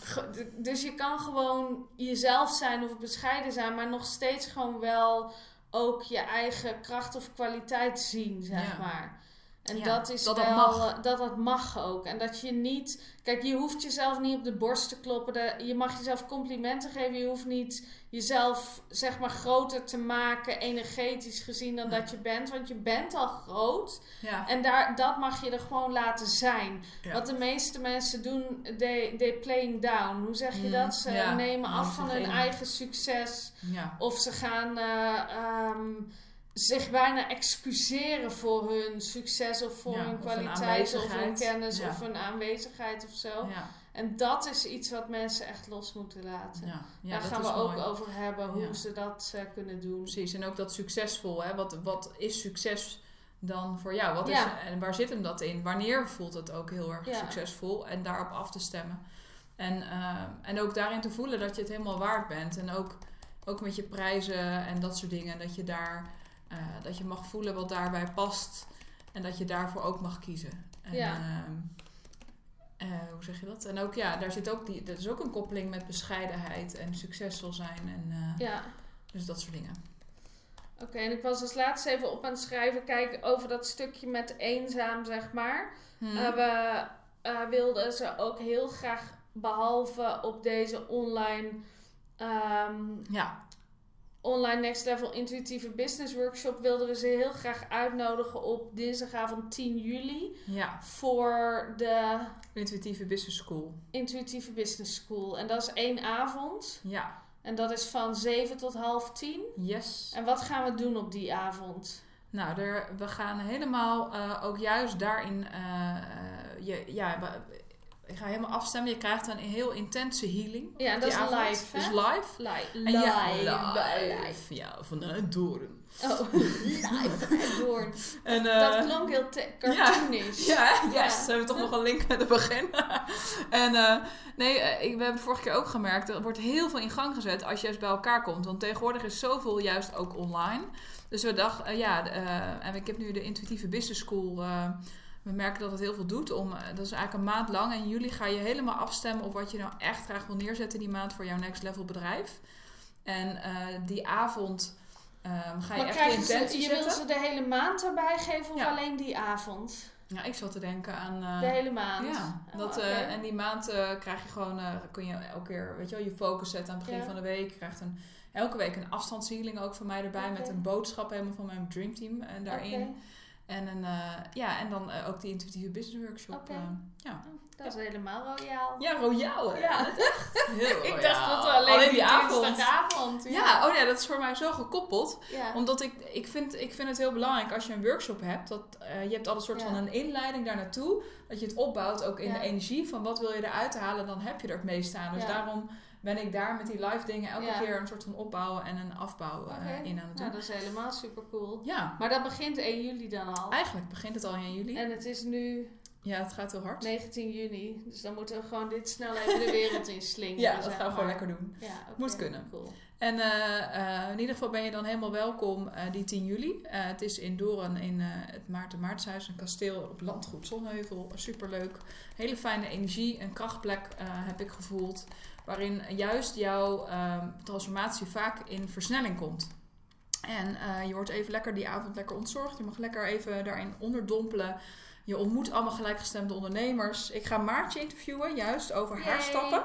[SPEAKER 3] dus je kan gewoon jezelf zijn of bescheiden zijn, maar nog steeds gewoon wel ook je eigen kracht of kwaliteit zien, zeg
[SPEAKER 2] Ja.
[SPEAKER 3] maar. En
[SPEAKER 2] Ja,
[SPEAKER 3] dat is
[SPEAKER 2] dat dat
[SPEAKER 3] wel,
[SPEAKER 2] mag.
[SPEAKER 3] eh, dat dat mag ook. En dat je niet, kijk, je hoeft jezelf niet op de borst te kloppen. Je mag jezelf complimenten geven. Je hoeft niet jezelf, zeg maar, groter te maken, energetisch gezien, dan dat je bent. Want je bent al groot.
[SPEAKER 2] Ja.
[SPEAKER 3] En daar, dat mag je er gewoon laten zijn.
[SPEAKER 2] Ja.
[SPEAKER 3] Wat de meeste mensen doen, they, they playing down. Hoe zeg je
[SPEAKER 2] Mm,
[SPEAKER 3] dat? Ze
[SPEAKER 2] ja.
[SPEAKER 3] nemen af van hun eigen succes. Of ze gaan eh, ehm, zich bijna excuseren voor hun succes of voor hun kwaliteit of hun kennis of hun aanwezigheid of zo. En dat is iets wat mensen echt los moeten laten.
[SPEAKER 2] Ja. Ja,
[SPEAKER 3] Daar gaan we ook
[SPEAKER 2] mooi.
[SPEAKER 3] over hebben, hoe
[SPEAKER 2] Ja.
[SPEAKER 3] ze dat eh, kunnen doen.
[SPEAKER 2] Precies, en ook dat succesvol. Hè? Wat, wat is succes dan voor jou? Wat is, en waar zit hem dat in? Wanneer voelt het ook heel erg succesvol? En daarop af te stemmen. En, eh, en ook daarin te voelen dat je het helemaal waard bent. En ook, ook met je prijzen en dat soort dingen. Dat je, daar, eh, dat je mag voelen wat daarbij past. En dat je daarvoor ook mag kiezen. En,
[SPEAKER 3] Ja.
[SPEAKER 2] Eh, hoe zeg je dat? En ook ja, daar zit ook die, dat is ook een koppeling met bescheidenheid en succesvol zijn. En, eh,
[SPEAKER 3] Ja.
[SPEAKER 2] Dus dat soort dingen.
[SPEAKER 3] Oké, en ik was als laatste even op aan het schrijven, kijken over dat stukje met eenzaam, zeg maar.
[SPEAKER 2] Hmm.
[SPEAKER 3] Eh, we wilden ze ook heel graag, behalve op deze online, ehm,
[SPEAKER 2] Ja,
[SPEAKER 3] online Next Level Intuïtieve Business Workshop, wilden we ze heel graag uitnodigen op dinsdagavond 10 juli
[SPEAKER 2] ja.
[SPEAKER 3] voor de
[SPEAKER 2] Intuïtieve Business School.
[SPEAKER 3] Intuïtieve Business School. En dat is één avond.
[SPEAKER 2] Ja,
[SPEAKER 3] En dat is van 7 tot half 10.
[SPEAKER 2] yes.
[SPEAKER 3] En wat gaan we doen op die avond?
[SPEAKER 2] Nou, er, we gaan helemaal eh, ook juist daarin. eh, eh, je, ja, je gaat helemaal afstemmen. Je krijgt een heel intense healing.
[SPEAKER 3] Ja, en dat is
[SPEAKER 2] avond.
[SPEAKER 3] live,
[SPEAKER 2] Dat is live.
[SPEAKER 3] Live.
[SPEAKER 2] En ja,
[SPEAKER 3] live.
[SPEAKER 2] live. Ja, vanuit Doorn.
[SPEAKER 3] Oh, live. Door.
[SPEAKER 2] En, eh,
[SPEAKER 3] dat klonk heel cartoonish.
[SPEAKER 2] Ja, yes.
[SPEAKER 3] Ja.
[SPEAKER 2] We hebben toch nog een link met het begin. *laughs* en eh, nee, eh, ik, we hebben vorige keer ook gemerkt, er wordt heel veel in gang gezet als je juist bij elkaar komt. Want tegenwoordig is zoveel juist ook online. Dus we dachten, eh, ja, eh, en ik heb nu de Intuïtieve Business School. We merken dat het heel veel doet. Om, eh, dat is eigenlijk een maand lang. En in juli ga je helemaal afstemmen op wat je nou echt graag wil neerzetten die maand voor jouw next level bedrijf. En eh, die avond ehm, ga je
[SPEAKER 3] Maar
[SPEAKER 2] echt de
[SPEAKER 3] ze,
[SPEAKER 2] intentie
[SPEAKER 3] je wil
[SPEAKER 2] zetten.
[SPEAKER 3] ze de hele maand erbij geven of
[SPEAKER 2] Ja.
[SPEAKER 3] alleen die avond?
[SPEAKER 2] Ja, ik zat te denken aan... eh,
[SPEAKER 3] de hele maand?
[SPEAKER 2] Ja,
[SPEAKER 3] Oh,
[SPEAKER 2] dat, en die maand krijg je gewoon, kun je elke keer, weet je wel, je focus zetten aan het begin
[SPEAKER 3] Ja.
[SPEAKER 2] van de week. Je krijgt een, elke week een afstandshealing ook van mij erbij met een boodschap helemaal van mijn dreamteam en daarin.
[SPEAKER 3] Oké.
[SPEAKER 2] En, een, eh, ja, en dan eh, ook die intuïtieve business workshop. Eh, ja.
[SPEAKER 3] Dat is helemaal royaal.
[SPEAKER 2] ja, royaal hè?
[SPEAKER 3] Ja.
[SPEAKER 2] Heel *laughs*
[SPEAKER 3] Ik dacht dat we alleen,
[SPEAKER 2] die avond.
[SPEAKER 3] dinsdagavond.
[SPEAKER 2] Ja, oh ja, dat is voor mij zo gekoppeld.
[SPEAKER 3] ja.
[SPEAKER 2] Omdat ik, ik, vind, ik vind het heel belangrijk als je een workshop hebt. Dat, je hebt altijd een soort van een inleiding daar naartoe. Dat je het opbouwt ook in de energie van wat wil je eruit halen. Dan heb je er het meest aan. Dus daarom ben ik daar met die live dingen elke
[SPEAKER 3] Ja.
[SPEAKER 2] keer een soort van opbouwen en een afbouw eh, in aan het doen.
[SPEAKER 3] Nou, dat is helemaal super cool.
[SPEAKER 2] Ja,
[SPEAKER 3] Maar dat begint 1 juli dan al.
[SPEAKER 2] eigenlijk begint het al in juli.
[SPEAKER 3] En het is nu
[SPEAKER 2] Ja, het gaat heel hard.
[SPEAKER 3] 19 juni. Dus dan moeten we gewoon dit snel even de wereld in slingeren.
[SPEAKER 2] Ja, dat gaan we
[SPEAKER 3] maar.
[SPEAKER 2] gewoon lekker doen.
[SPEAKER 3] Ja,
[SPEAKER 2] Moet kunnen.
[SPEAKER 3] Cool.
[SPEAKER 2] En eh, eh, in ieder geval ben je dan helemaal welkom die 10 juli. Het is in Doorn in het Maarten Maartshuis, een kasteel op landgoed Zonheuvel. Superleuk. Hele fijne energie, een krachtplek heb ik gevoeld. Waarin juist jouw ehm, transformatie vaak in versnelling komt. En eh, je wordt even lekker die avond lekker ontzorgd. Je mag lekker even daarin onderdompelen. Je ontmoet allemaal gelijkgestemde ondernemers. Ik ga Maartje interviewen, juist over haar stappen.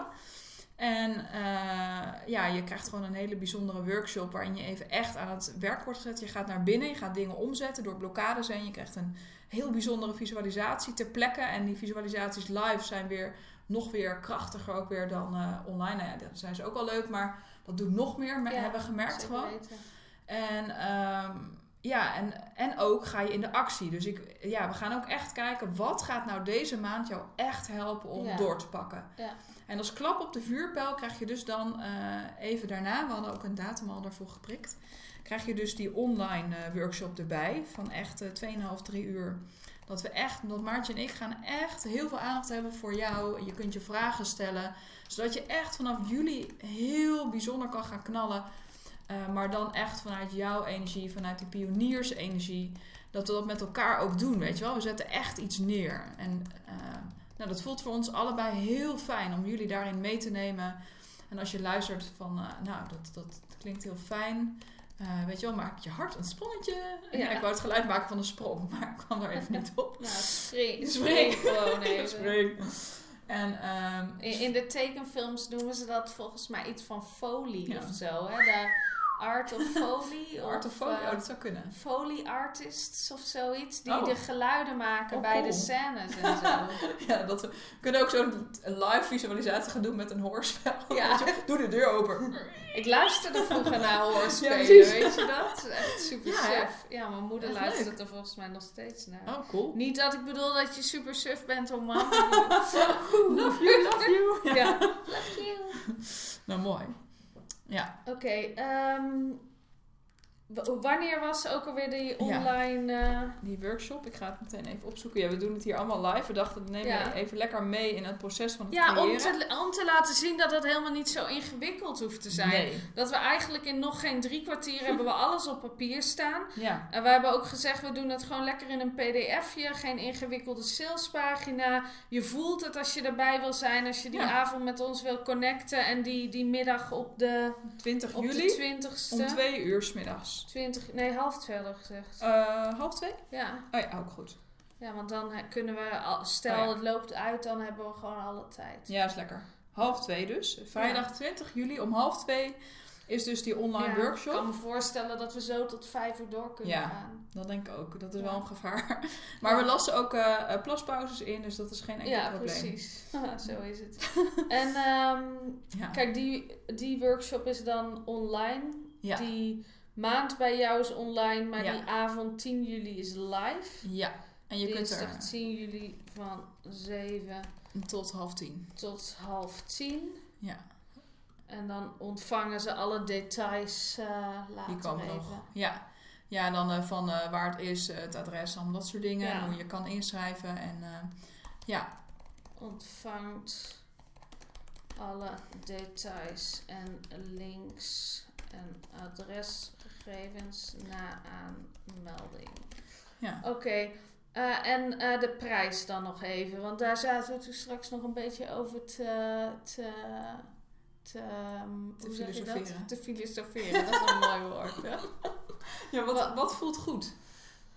[SPEAKER 2] En eh, ja, je krijgt gewoon een hele bijzondere workshop waarin je even echt aan het werk wordt gezet. Je gaat naar binnen, je gaat dingen omzetten door blokkades heen. Je krijgt een heel bijzondere visualisatie ter plekke. En die visualisaties live zijn weer nog weer krachtiger ook weer dan eh, online. Nou ja, dat zijn ze ook al leuk, maar dat doet nog meer, me-
[SPEAKER 3] Ja,
[SPEAKER 2] hebben we gemerkt gewoon.
[SPEAKER 3] weten.
[SPEAKER 2] En ehm, ja, en, en ook ga je in de actie. Dus ik, ja, we gaan ook echt kijken, wat gaat nou deze maand jou echt helpen om
[SPEAKER 3] Ja.
[SPEAKER 2] door te pakken.
[SPEAKER 3] Ja.
[SPEAKER 2] En als klap op de vuurpijl krijg je dus dan eh, even daarna, we hadden ook een datum al daarvoor geprikt, krijg je dus die online eh, workshop erbij van echt eh 2,5, 3 uur. Dat we echt, dat Maartje en ik gaan echt heel veel aandacht hebben voor jou. Je kunt je vragen stellen, zodat je echt vanaf juli heel bijzonder kan gaan knallen. Uh, maar dan echt vanuit jouw energie, vanuit die pioniersenergie. Dat we dat met elkaar ook doen, weet je wel. We zetten echt iets neer. En nou, dat voelt voor ons allebei heel fijn om jullie daarin mee te nemen. En als je luistert van, nou, dat, dat klinkt heel fijn. Eh, weet je wel, maak je hart een sprongetje. En
[SPEAKER 3] Ja.
[SPEAKER 2] ik wou het geluid maken van een sprong, *laughs* maar ik kwam er even niet op.
[SPEAKER 3] Nou, *laughs* spring,
[SPEAKER 2] Spring.
[SPEAKER 3] gewoon even.
[SPEAKER 2] Spring. En ehm,
[SPEAKER 3] In, in de tekenfilms noemen ze dat volgens mij iets van folie
[SPEAKER 2] Ja.
[SPEAKER 3] of zo. Hè? Art *laughs* of folie.
[SPEAKER 2] Art of Foley,
[SPEAKER 3] eh,
[SPEAKER 2] oh, dat zou kunnen.
[SPEAKER 3] Foley artists of zoiets. Die
[SPEAKER 2] Oh.
[SPEAKER 3] de geluiden maken
[SPEAKER 2] Oh,
[SPEAKER 3] bij de scènes en zo. *laughs*
[SPEAKER 2] Ja, dat we kunnen ook zo'n live visualisatie gaan doen met een hoorspel.
[SPEAKER 3] Ja.
[SPEAKER 2] Doe de deur open.
[SPEAKER 3] Ik luisterde vroeger naar *laughs* hoorspelen,
[SPEAKER 2] Ja,
[SPEAKER 3] weet je dat? Echt super
[SPEAKER 2] Ja,
[SPEAKER 3] suf. Ja, mijn moeder
[SPEAKER 2] Echt
[SPEAKER 3] luistert
[SPEAKER 2] leuk.
[SPEAKER 3] er volgens mij nog steeds naar.
[SPEAKER 2] Oh, cool.
[SPEAKER 3] Niet dat ik bedoel dat je super suf bent om mama.
[SPEAKER 2] Love you, love you.
[SPEAKER 3] ja. Love you.
[SPEAKER 2] Nou, mooi. Ja,
[SPEAKER 3] Oké, ehm, w- wanneer was ook alweer die
[SPEAKER 2] Ja.
[SPEAKER 3] online... eh,
[SPEAKER 2] die workshop, ik ga het meteen even opzoeken. Ja, we doen het hier allemaal live. We dachten, we nemen
[SPEAKER 3] Ja.
[SPEAKER 2] even lekker mee in het proces van het
[SPEAKER 3] Ja, om
[SPEAKER 2] creëren.
[SPEAKER 3] te, om te laten zien dat het helemaal niet zo ingewikkeld hoeft te zijn.
[SPEAKER 2] Nee.
[SPEAKER 3] Dat we eigenlijk in nog geen drie kwartier hebben we alles op papier staan.
[SPEAKER 2] Ja,
[SPEAKER 3] En we hebben ook gezegd, we doen het gewoon lekker in een pdfje. Geen ingewikkelde salespagina. Je voelt het als je erbij wil zijn. Als je die
[SPEAKER 2] Ja.
[SPEAKER 3] avond met ons wil connecten. En die, die middag op de,
[SPEAKER 2] 20
[SPEAKER 3] op
[SPEAKER 2] juli
[SPEAKER 3] de 20ste.
[SPEAKER 2] om twee uur 's middags.
[SPEAKER 3] 20, nee, half twee hadden we gezegd.
[SPEAKER 2] Eh, half twee?
[SPEAKER 3] Ja.
[SPEAKER 2] Oh ja, ook goed.
[SPEAKER 3] ja, want dan kunnen we, stel
[SPEAKER 2] Oh ja.
[SPEAKER 3] het loopt uit, dan hebben we gewoon alle tijd.
[SPEAKER 2] Ja, is lekker. Half twee dus. Vrijdag 20 juli om half twee is dus die online
[SPEAKER 3] Ja,
[SPEAKER 2] workshop.
[SPEAKER 3] Ik kan me voorstellen dat we zo tot vijf uur door kunnen
[SPEAKER 2] Ja.
[SPEAKER 3] gaan.
[SPEAKER 2] Dat denk ik ook. Dat is
[SPEAKER 3] Ja.
[SPEAKER 2] wel een gevaar. *laughs* Maar we lassen ook eh, plaspauzes in, dus dat is geen enkel
[SPEAKER 3] Ja,
[SPEAKER 2] probleem.
[SPEAKER 3] precies. *laughs* *laughs* zo is het. en ehm,
[SPEAKER 2] Ja.
[SPEAKER 3] kijk, die, die workshop is dan online.
[SPEAKER 2] Ja.
[SPEAKER 3] Die maand bij jou is online, maar
[SPEAKER 2] Ja.
[SPEAKER 3] die avond 10 juli is live.
[SPEAKER 2] ja. En je kunt
[SPEAKER 3] Dinsdag
[SPEAKER 2] er
[SPEAKER 3] 10 juli van 7
[SPEAKER 2] tot half tien.
[SPEAKER 3] tot half 10.
[SPEAKER 2] Ja,
[SPEAKER 3] En dan ontvangen ze alle details eh later
[SPEAKER 2] die komen
[SPEAKER 3] even.
[SPEAKER 2] nog. Ja. Ja, en dan eh, van eh, waar het is, het adres, allemaal dat soort dingen.
[SPEAKER 3] Ja.
[SPEAKER 2] En hoe je kan inschrijven. En ja,
[SPEAKER 3] ontvangt alle details en links en adresgegevens na aanmelding.
[SPEAKER 2] ja.
[SPEAKER 3] Oké, eh, en eh, de prijs dan nog even, want daar zaten we toen straks nog een beetje over te. te te, ehm,
[SPEAKER 2] Te
[SPEAKER 3] hoe zeg je dat?
[SPEAKER 2] filosoferen.
[SPEAKER 3] Te filosoferen, dat is een *laughs* mooi woord. Ja.
[SPEAKER 2] Ja, wat, wat voelt goed?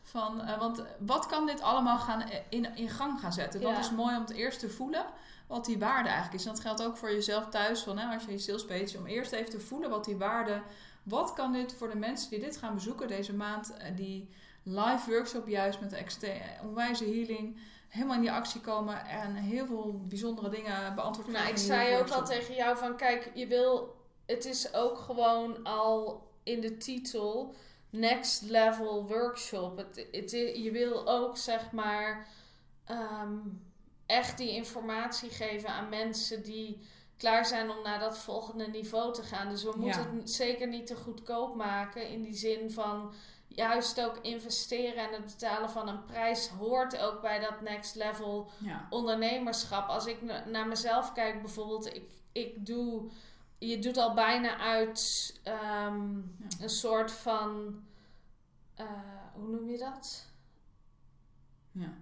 [SPEAKER 2] Van, eh, want wat kan dit allemaal gaan in, in gang gaan zetten?
[SPEAKER 3] Ja.
[SPEAKER 2] Wat is mooi om het eerst te voelen wat die waarde eigenlijk is. En dat geldt ook voor jezelf thuis. Van, hè, als je je sales page, om eerst even te voelen wat die waarde... Wat kan dit voor de mensen die dit gaan bezoeken deze maand... eh, die live workshop juist met de extre- onwijze healing... helemaal in die actie komen en heel veel bijzondere dingen beantwoord
[SPEAKER 3] Nou, ik zei ook al tegen jou van, kijk, je wil, het is ook gewoon al in de titel next level workshop. Het, het, je wil ook zeg maar ehm, echt die informatie geven aan mensen die klaar zijn om naar dat volgende niveau te gaan. Dus we moeten
[SPEAKER 2] Ja.
[SPEAKER 3] het zeker niet te goedkoop maken in die zin van juist ook investeren en het betalen van een prijs hoort ook bij dat next level
[SPEAKER 2] Ja,
[SPEAKER 3] ondernemerschap. Als ik na- naar mezelf kijk, bijvoorbeeld, ik, ik doe. Je doet al bijna uit ehm,
[SPEAKER 2] Ja.
[SPEAKER 3] een soort van. eh, hoe noem je dat?
[SPEAKER 2] ja.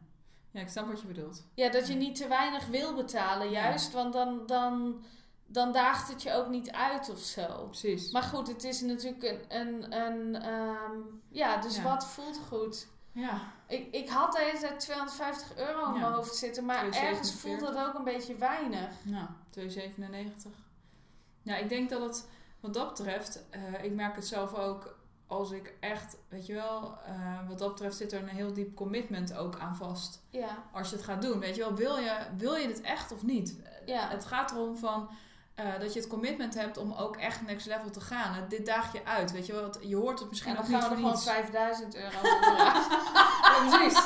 [SPEAKER 2] Ja, ik snap wat je bedoelt.
[SPEAKER 3] Ja, dat je niet te weinig wil betalen,
[SPEAKER 2] Ja.
[SPEAKER 3] juist. Want dan, dan, dan daagt het je ook niet uit of zo.
[SPEAKER 2] Precies.
[SPEAKER 3] Maar goed, het is natuurlijk een. een, een ehm, ja, dus
[SPEAKER 2] Ja.
[SPEAKER 3] wat voelt goed?
[SPEAKER 2] ja,
[SPEAKER 3] Ik, ik had de hele tijd 250 euro in
[SPEAKER 2] Ja.
[SPEAKER 3] mijn hoofd zitten, maar ergens
[SPEAKER 2] 247.
[SPEAKER 3] voelt dat ook een beetje weinig.
[SPEAKER 2] Nou, 2,97. Ja, ik denk dat het wat dat betreft, eh, ik merk het zelf ook als ik echt, weet je wel, eh, wat dat betreft zit er een heel diep commitment ook aan vast.
[SPEAKER 3] Ja,
[SPEAKER 2] Als je het gaat doen, weet je wel, wil je, wil je dit echt of niet?
[SPEAKER 3] ja.
[SPEAKER 2] Het gaat erom van eh, dat je het commitment hebt om ook echt next level te gaan. Het- Dit daag je uit, weet je wel. Je hoort het misschien
[SPEAKER 3] en dan
[SPEAKER 2] ook niet
[SPEAKER 3] gaan we gewoon 5000 euro. *laughs*
[SPEAKER 2] Ja, precies.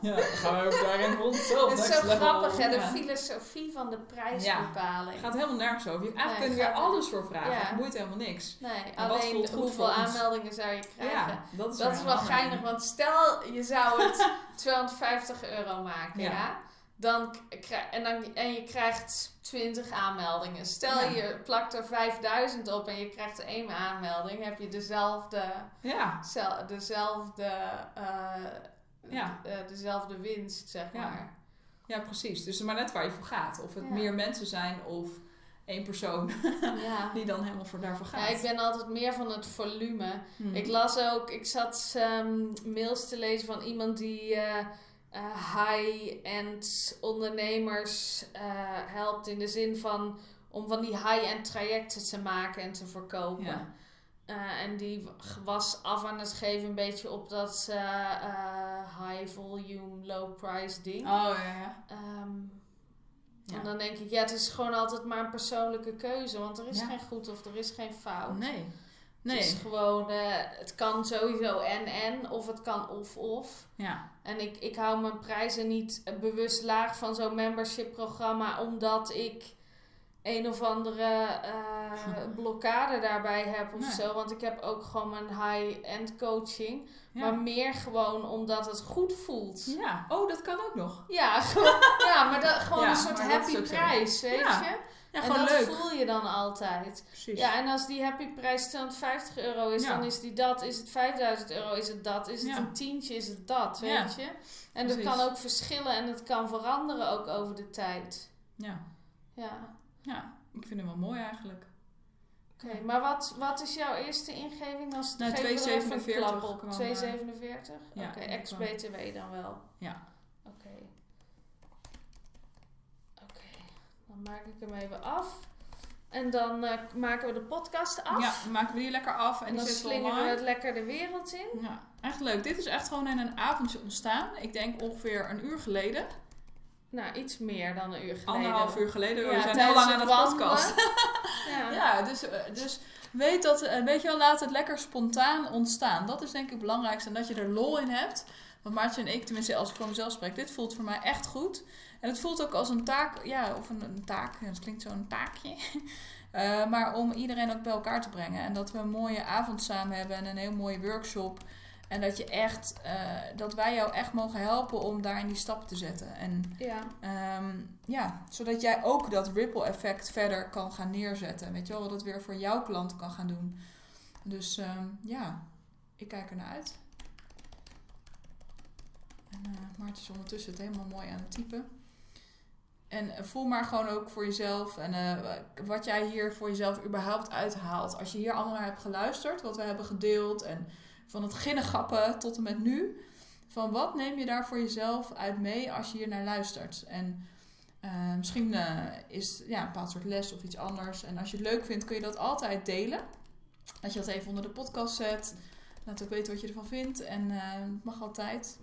[SPEAKER 2] Ja, dan gaan we ook daarin rond zelf.
[SPEAKER 3] Het is zo grappig, hè? De
[SPEAKER 2] Ja.
[SPEAKER 3] filosofie van de prijsbepaling.
[SPEAKER 2] Het gaat helemaal nergens over. Je, eigenlijk
[SPEAKER 3] Nee,
[SPEAKER 2] kun je er alles voor vragen.
[SPEAKER 3] Ja.
[SPEAKER 2] Het boeit helemaal niks.
[SPEAKER 3] Nee,
[SPEAKER 2] En wat
[SPEAKER 3] alleen
[SPEAKER 2] voelt goed
[SPEAKER 3] hoeveel
[SPEAKER 2] voor
[SPEAKER 3] aanmeldingen zou je krijgen?
[SPEAKER 2] Ja, dat is,
[SPEAKER 3] Dat is wel geinig, want stel je zou het *laughs* 250 euro maken, ja.
[SPEAKER 2] Ja.
[SPEAKER 3] Dan krij- en, dan, en je krijgt 20 aanmeldingen. Stel
[SPEAKER 2] Ja.
[SPEAKER 3] je plakt er 5000 op en je krijgt één aanmelding, heb je dezelfde,
[SPEAKER 2] Ja,
[SPEAKER 3] zel- dezelfde, eh,
[SPEAKER 2] Ja.
[SPEAKER 3] eh, dezelfde winst, zeg
[SPEAKER 2] Ja.
[SPEAKER 3] maar.
[SPEAKER 2] ja, precies. Dus maar net waar je voor gaat. Of het
[SPEAKER 3] Ja.
[SPEAKER 2] meer mensen zijn of één persoon *laughs*
[SPEAKER 3] Ja.
[SPEAKER 2] die dan helemaal voor daarvoor gaat.
[SPEAKER 3] Ja, ik ben altijd meer van het volume.
[SPEAKER 2] Hmm.
[SPEAKER 3] Ik las ook, ik zat ehm, mails te lezen van iemand die eh, eh, high-end ondernemers helpt in de zin van om van die high-end trajecten te maken en te verkopen.
[SPEAKER 2] Ja.
[SPEAKER 3] Eh, en die was af aan het geven een beetje op dat eh, eh, high volume, low price ding.
[SPEAKER 2] Oh ja, ja.
[SPEAKER 3] Ehm,
[SPEAKER 2] Ja.
[SPEAKER 3] En dan denk ik, ja, het is gewoon altijd maar een persoonlijke keuze. Want er is
[SPEAKER 2] Ja.
[SPEAKER 3] geen goed of er is geen fout.
[SPEAKER 2] Nee.
[SPEAKER 3] Het is
[SPEAKER 2] Nee.
[SPEAKER 3] gewoon, het kan sowieso en en, of het kan of of.
[SPEAKER 2] Ja.
[SPEAKER 3] En ik, ik hou mijn prijzen niet bewust laag van zo'n membership programma, omdat ik een of andere eh, blokkade daarbij heb of
[SPEAKER 2] Nee.
[SPEAKER 3] zo. Want ik heb ook gewoon mijn high-end coaching.
[SPEAKER 2] Ja.
[SPEAKER 3] Maar meer gewoon omdat het goed voelt.
[SPEAKER 2] ja. Oh, dat kan ook nog.
[SPEAKER 3] Ja, gewoon, ja maar dat, gewoon
[SPEAKER 2] Ja,
[SPEAKER 3] een soort happy prijs, weet
[SPEAKER 2] Ja,
[SPEAKER 3] je?
[SPEAKER 2] Ja,
[SPEAKER 3] en dat
[SPEAKER 2] leuk.
[SPEAKER 3] voel je dan altijd.
[SPEAKER 2] Precies.
[SPEAKER 3] Ja, en als die happy prijs 250 euro is,
[SPEAKER 2] Ja.
[SPEAKER 3] dan is die dat. Is het 5000 euro, is het dat. Is het
[SPEAKER 2] Ja.
[SPEAKER 3] een tientje, is het dat, weet je? En dat kan ook verschillen en het kan veranderen ook over de tijd.
[SPEAKER 2] Ja.
[SPEAKER 3] Ja,
[SPEAKER 2] ja. Ik vind hem wel mooi eigenlijk.
[SPEAKER 3] Oké. Maar wat, wat is jouw eerste ingeving?
[SPEAKER 2] Nou,
[SPEAKER 3] er even een
[SPEAKER 2] 2,47
[SPEAKER 3] klap op.
[SPEAKER 2] kwam,
[SPEAKER 3] 2,47?
[SPEAKER 2] ja,
[SPEAKER 3] Oké,
[SPEAKER 2] dat
[SPEAKER 3] ex-BTW dan wel.
[SPEAKER 2] Ja.
[SPEAKER 3] Oké. Oké, dan maak ik hem even af. En dan eh, maken we de podcast af.
[SPEAKER 2] Ja, dan maken we die lekker af en,
[SPEAKER 3] En dan
[SPEAKER 2] zetten we
[SPEAKER 3] het lekker de wereld in.
[SPEAKER 2] Ja, echt leuk. Dit is echt gewoon in een avondje ontstaan. Ik denk ongeveer een uur geleden.
[SPEAKER 3] Nou, iets meer dan een uur geleden.
[SPEAKER 2] Anderhalf uur geleden. we
[SPEAKER 3] Ja,
[SPEAKER 2] zijn heel lang aan het podcast. *laughs*
[SPEAKER 3] Ja.
[SPEAKER 2] Ja, dus, eh, dus weet dat, eh, weet je wel, laat het lekker spontaan ontstaan. Dat is denk ik het belangrijkste. En dat je er lol in hebt. Want Maartje en ik, tenminste als ik voor mezelf spreek, dit voelt voor mij echt goed. En het voelt ook als een taak, ja, of een, een taak, dat klinkt zo'n taakje. *laughs* Eh, maar om iedereen ook bij elkaar te brengen. En dat we een mooie avond samen hebben en een heel mooie workshop. En dat je echt, eh, dat wij jou echt mogen helpen om daarin die stap te zetten. En
[SPEAKER 3] Ja.
[SPEAKER 2] Ehm, ja, zodat jij ook dat ripple effect verder kan gaan neerzetten. Weet je wel, wat het weer voor jouw klant kan gaan doen. Dus ehm, ja, ik kijk er naar uit. En Maarten is ondertussen het helemaal mooi aan het typen. En eh, voel maar gewoon ook voor jezelf en wat jij hier voor jezelf überhaupt uithaalt. Als je hier allemaal naar hebt geluisterd, wat we hebben gedeeld en van het ginnegappen tot en met nu. Van wat neem je daar voor jezelf uit mee als je hier naar luistert? En eh, misschien eh, is ja, een bepaald soort les of iets anders. En als je het leuk vindt, kun je dat altijd delen. Dat je dat even onder de podcast zet. Laat ook weten wat je ervan vindt. En eh, het mag altijd.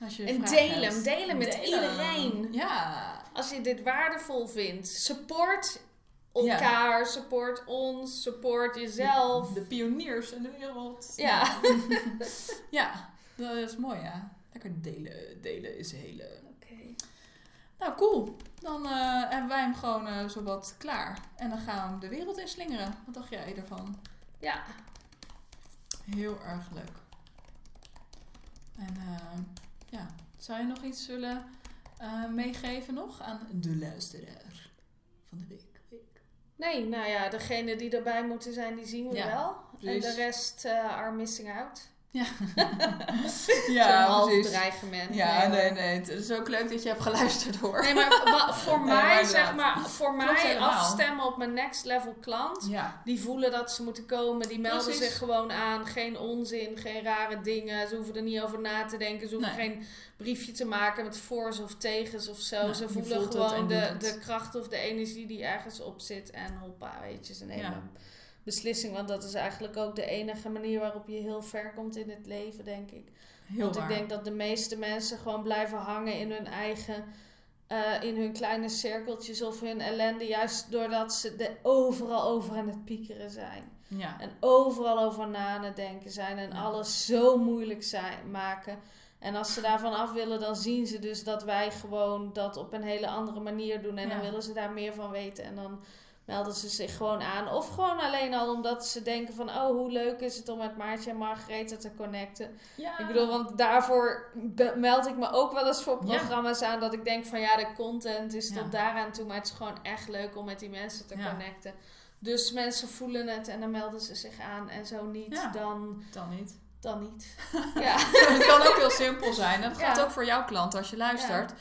[SPEAKER 2] Als je
[SPEAKER 3] En deel hem, deel hem met iedereen.
[SPEAKER 2] Ja.
[SPEAKER 3] Als je dit waardevol vindt, support elkaar, support ons, support jezelf.
[SPEAKER 2] De pioniers in de wereld.
[SPEAKER 3] Ja. *laughs*
[SPEAKER 2] Ja, dat is mooi ja. Lekker delen. Delen is hele.
[SPEAKER 3] Oké.
[SPEAKER 2] Nou, cool. Dan eh, hebben wij hem gewoon eh zowat klaar. En dan gaan we hem de wereld in slingeren. Wat dacht jij ervan?
[SPEAKER 3] Ja.
[SPEAKER 2] Heel erg leuk. En eh, ja, zou je nog iets willen meegeven nog aan de luisteraar van de week?
[SPEAKER 3] Nee, nou ja, degene die erbij moeten zijn, die zien we
[SPEAKER 2] Ja,
[SPEAKER 3] wel. En de rest eh, are missing out.
[SPEAKER 2] Ja, *laughs*
[SPEAKER 3] half
[SPEAKER 2] precies.
[SPEAKER 3] dreigement.
[SPEAKER 2] Ja,
[SPEAKER 3] Nee,
[SPEAKER 2] nee. Het is ook leuk dat je hebt geluisterd hoor.
[SPEAKER 3] Nee, maar *laughs* voor
[SPEAKER 2] Nee,
[SPEAKER 3] mij,
[SPEAKER 2] maar
[SPEAKER 3] zeg maar, voor
[SPEAKER 2] Klopt
[SPEAKER 3] mij
[SPEAKER 2] helemaal.
[SPEAKER 3] afstemmen op mijn next level klant.
[SPEAKER 2] Ja,
[SPEAKER 3] Die voelen dat ze moeten komen, die melden
[SPEAKER 2] Precies.
[SPEAKER 3] zich gewoon aan. Geen onzin, geen rare dingen. Ze hoeven er niet over na te denken. Ze hoeven
[SPEAKER 2] Nee.
[SPEAKER 3] geen briefje te maken met voor's of tegens of zo.
[SPEAKER 2] Nou,
[SPEAKER 3] ze voelen gewoon de, de kracht of de energie die ergens op zit. En hoppa, weet je, ze nemen
[SPEAKER 2] Ja.
[SPEAKER 3] Beslissing. Want dat is eigenlijk ook de enige manier waarop je heel ver komt in het leven, denk ik.
[SPEAKER 2] heel
[SPEAKER 3] Want
[SPEAKER 2] waar.
[SPEAKER 3] ik denk dat de meeste mensen gewoon blijven hangen in hun eigen, eh, in hun kleine cirkeltjes of hun ellende. Juist doordat ze er overal over aan het piekeren zijn.
[SPEAKER 2] Ja,
[SPEAKER 3] En overal over na aan het denken zijn. En
[SPEAKER 2] Ja.
[SPEAKER 3] alles zo moeilijk zijn, maken. En als ze daarvan af willen, dan zien ze dus dat wij gewoon dat op een hele andere manier doen. En dan willen ze daar meer van weten. En dan melden ze zich gewoon aan. Of gewoon alleen al omdat ze denken van... Oh, hoe leuk is het om met Maartje en Margarethe te connecten.
[SPEAKER 2] ja.
[SPEAKER 3] Ik bedoel, want daarvoor meld ik me ook wel eens voor
[SPEAKER 2] Ja.
[SPEAKER 3] programma's aan. Dat ik denk van ja, de content is
[SPEAKER 2] Ja.
[SPEAKER 3] tot daaraan toe. Maar het is gewoon echt leuk om met die mensen te connecten. Dus mensen voelen het en dan melden ze zich aan. En zo niet, dan,
[SPEAKER 2] dan niet.
[SPEAKER 3] dan niet. *laughs* Ja. *laughs*
[SPEAKER 2] het kan ook heel simpel zijn. Dat gaat ook voor jouw klant als je luistert.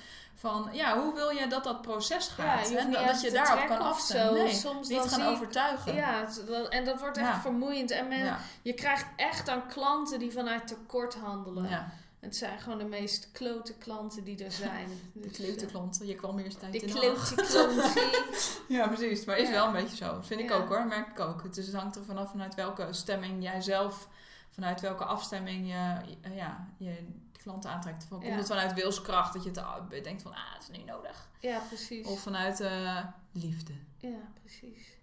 [SPEAKER 2] Van ja, hoe wil je dat dat proces gaat? en dat, je daarop kan afstemmen.
[SPEAKER 3] zo.
[SPEAKER 2] Nee,
[SPEAKER 3] Soms
[SPEAKER 2] niet gaan overtuigen.
[SPEAKER 3] Ja, en dat wordt echt
[SPEAKER 2] Ja.
[SPEAKER 3] vermoeiend. En men,
[SPEAKER 2] ja.
[SPEAKER 3] je krijgt echt aan klanten die vanuit tekort handelen. Het zijn gewoon de meest klote klanten die er zijn. *laughs*
[SPEAKER 2] De
[SPEAKER 3] Dus,
[SPEAKER 2] klote
[SPEAKER 3] eh,
[SPEAKER 2] klanten. Je kwam eerst tijd
[SPEAKER 3] De
[SPEAKER 2] in de
[SPEAKER 3] klote klanten. *laughs*
[SPEAKER 2] Ja, precies. Maar is wel een beetje zo. Vind ik ook hoor. Merk ik ook. Het, is, het hangt er vanaf vanuit welke stemming jij zelf, vanuit welke afstemming je- ja, je klanten aantrekt. Van, Komt
[SPEAKER 3] Ja.
[SPEAKER 2] het vanuit wilskracht dat je te, denkt van, ah, het is nu nodig.
[SPEAKER 3] Ja, precies.
[SPEAKER 2] Of vanuit eh, liefde.
[SPEAKER 3] Ja, precies.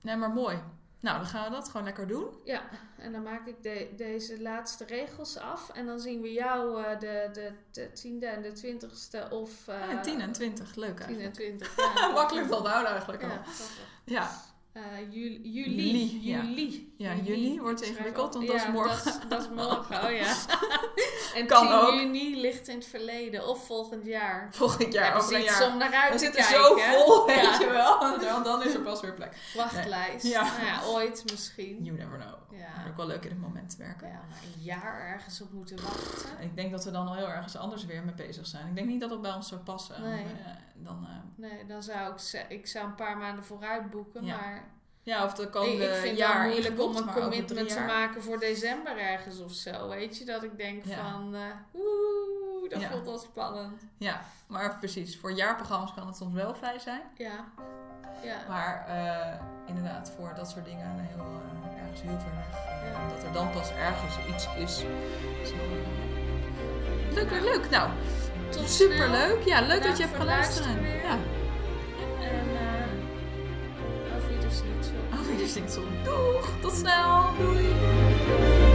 [SPEAKER 2] Nee, maar mooi. Nou, dan gaan we dat gewoon lekker doen.
[SPEAKER 3] Ja, en dan maak ik de, deze laatste regels af. En dan zien we jou eh, de, de, de tiende en de twintigste of... eh
[SPEAKER 2] ja, 10 en 20. Leuk
[SPEAKER 3] 10 en
[SPEAKER 2] eigenlijk.
[SPEAKER 3] 20. *laughs* Ja,
[SPEAKER 2] Makkelijk te onthouden eigenlijk al.
[SPEAKER 3] Ja, grappig.
[SPEAKER 2] Ja,
[SPEAKER 3] Eh, juli, juli.
[SPEAKER 2] Juli, ja.
[SPEAKER 3] Juli.
[SPEAKER 2] Wordt ingewikkeld, want dat is morgen.
[SPEAKER 3] Dat is, dat is *laughs* morgen, oh ja. *laughs* en
[SPEAKER 2] Kan
[SPEAKER 3] 10
[SPEAKER 2] ook.
[SPEAKER 3] juni ligt in het verleden of volgend jaar.
[SPEAKER 2] volgend jaar,
[SPEAKER 3] ja,
[SPEAKER 2] over een jaar.
[SPEAKER 3] om naar uit
[SPEAKER 2] We
[SPEAKER 3] te
[SPEAKER 2] zitten
[SPEAKER 3] kijken.
[SPEAKER 2] zo vol, weet je wel. *laughs* Dan, dan is er pas weer plek.
[SPEAKER 3] Wachtlijst.
[SPEAKER 2] Nee. Ja.
[SPEAKER 3] Nou ja, ooit misschien.
[SPEAKER 2] You never know.
[SPEAKER 3] Ja.
[SPEAKER 2] Maar ook wel leuk in het moment te werken.
[SPEAKER 3] Ja, maar een jaar ergens op moeten wachten.
[SPEAKER 2] Ik denk dat we dan al heel ergens anders weer mee bezig zijn. Ik denk niet dat het bij ons zou passen.
[SPEAKER 3] Nee.
[SPEAKER 2] Eh, dan, eh,
[SPEAKER 3] Nee, dan zou ik, ik zou een paar maanden vooruit boeken.
[SPEAKER 2] Ja.
[SPEAKER 3] Maar
[SPEAKER 2] ja, of de
[SPEAKER 3] ik,
[SPEAKER 2] komende
[SPEAKER 3] ik vind het
[SPEAKER 2] jaar
[SPEAKER 3] wel moeilijk om een commitment te maken voor december ergens of zo. Weet je, dat ik denk
[SPEAKER 2] Ja.
[SPEAKER 3] van, eh oeh, dat
[SPEAKER 2] Ja.
[SPEAKER 3] voelt wel spannend.
[SPEAKER 2] Ja, maar precies. Voor jaarprogramma's kan het soms wel vrij zijn.
[SPEAKER 3] Ja, ja.
[SPEAKER 2] Maar eh, inderdaad, voor dat soort dingen heel, eh, ergens heel ver weg. Dat er dan pas ergens iets is. Leuk, leuk, leuk. Nou,
[SPEAKER 3] tot
[SPEAKER 2] Superleuk. Ja, leuk dat je hebt geluisterd. Ja.
[SPEAKER 3] En uh, je Wiedersehen.
[SPEAKER 2] Dus niet zo. Doeg. Tot snel. Doei.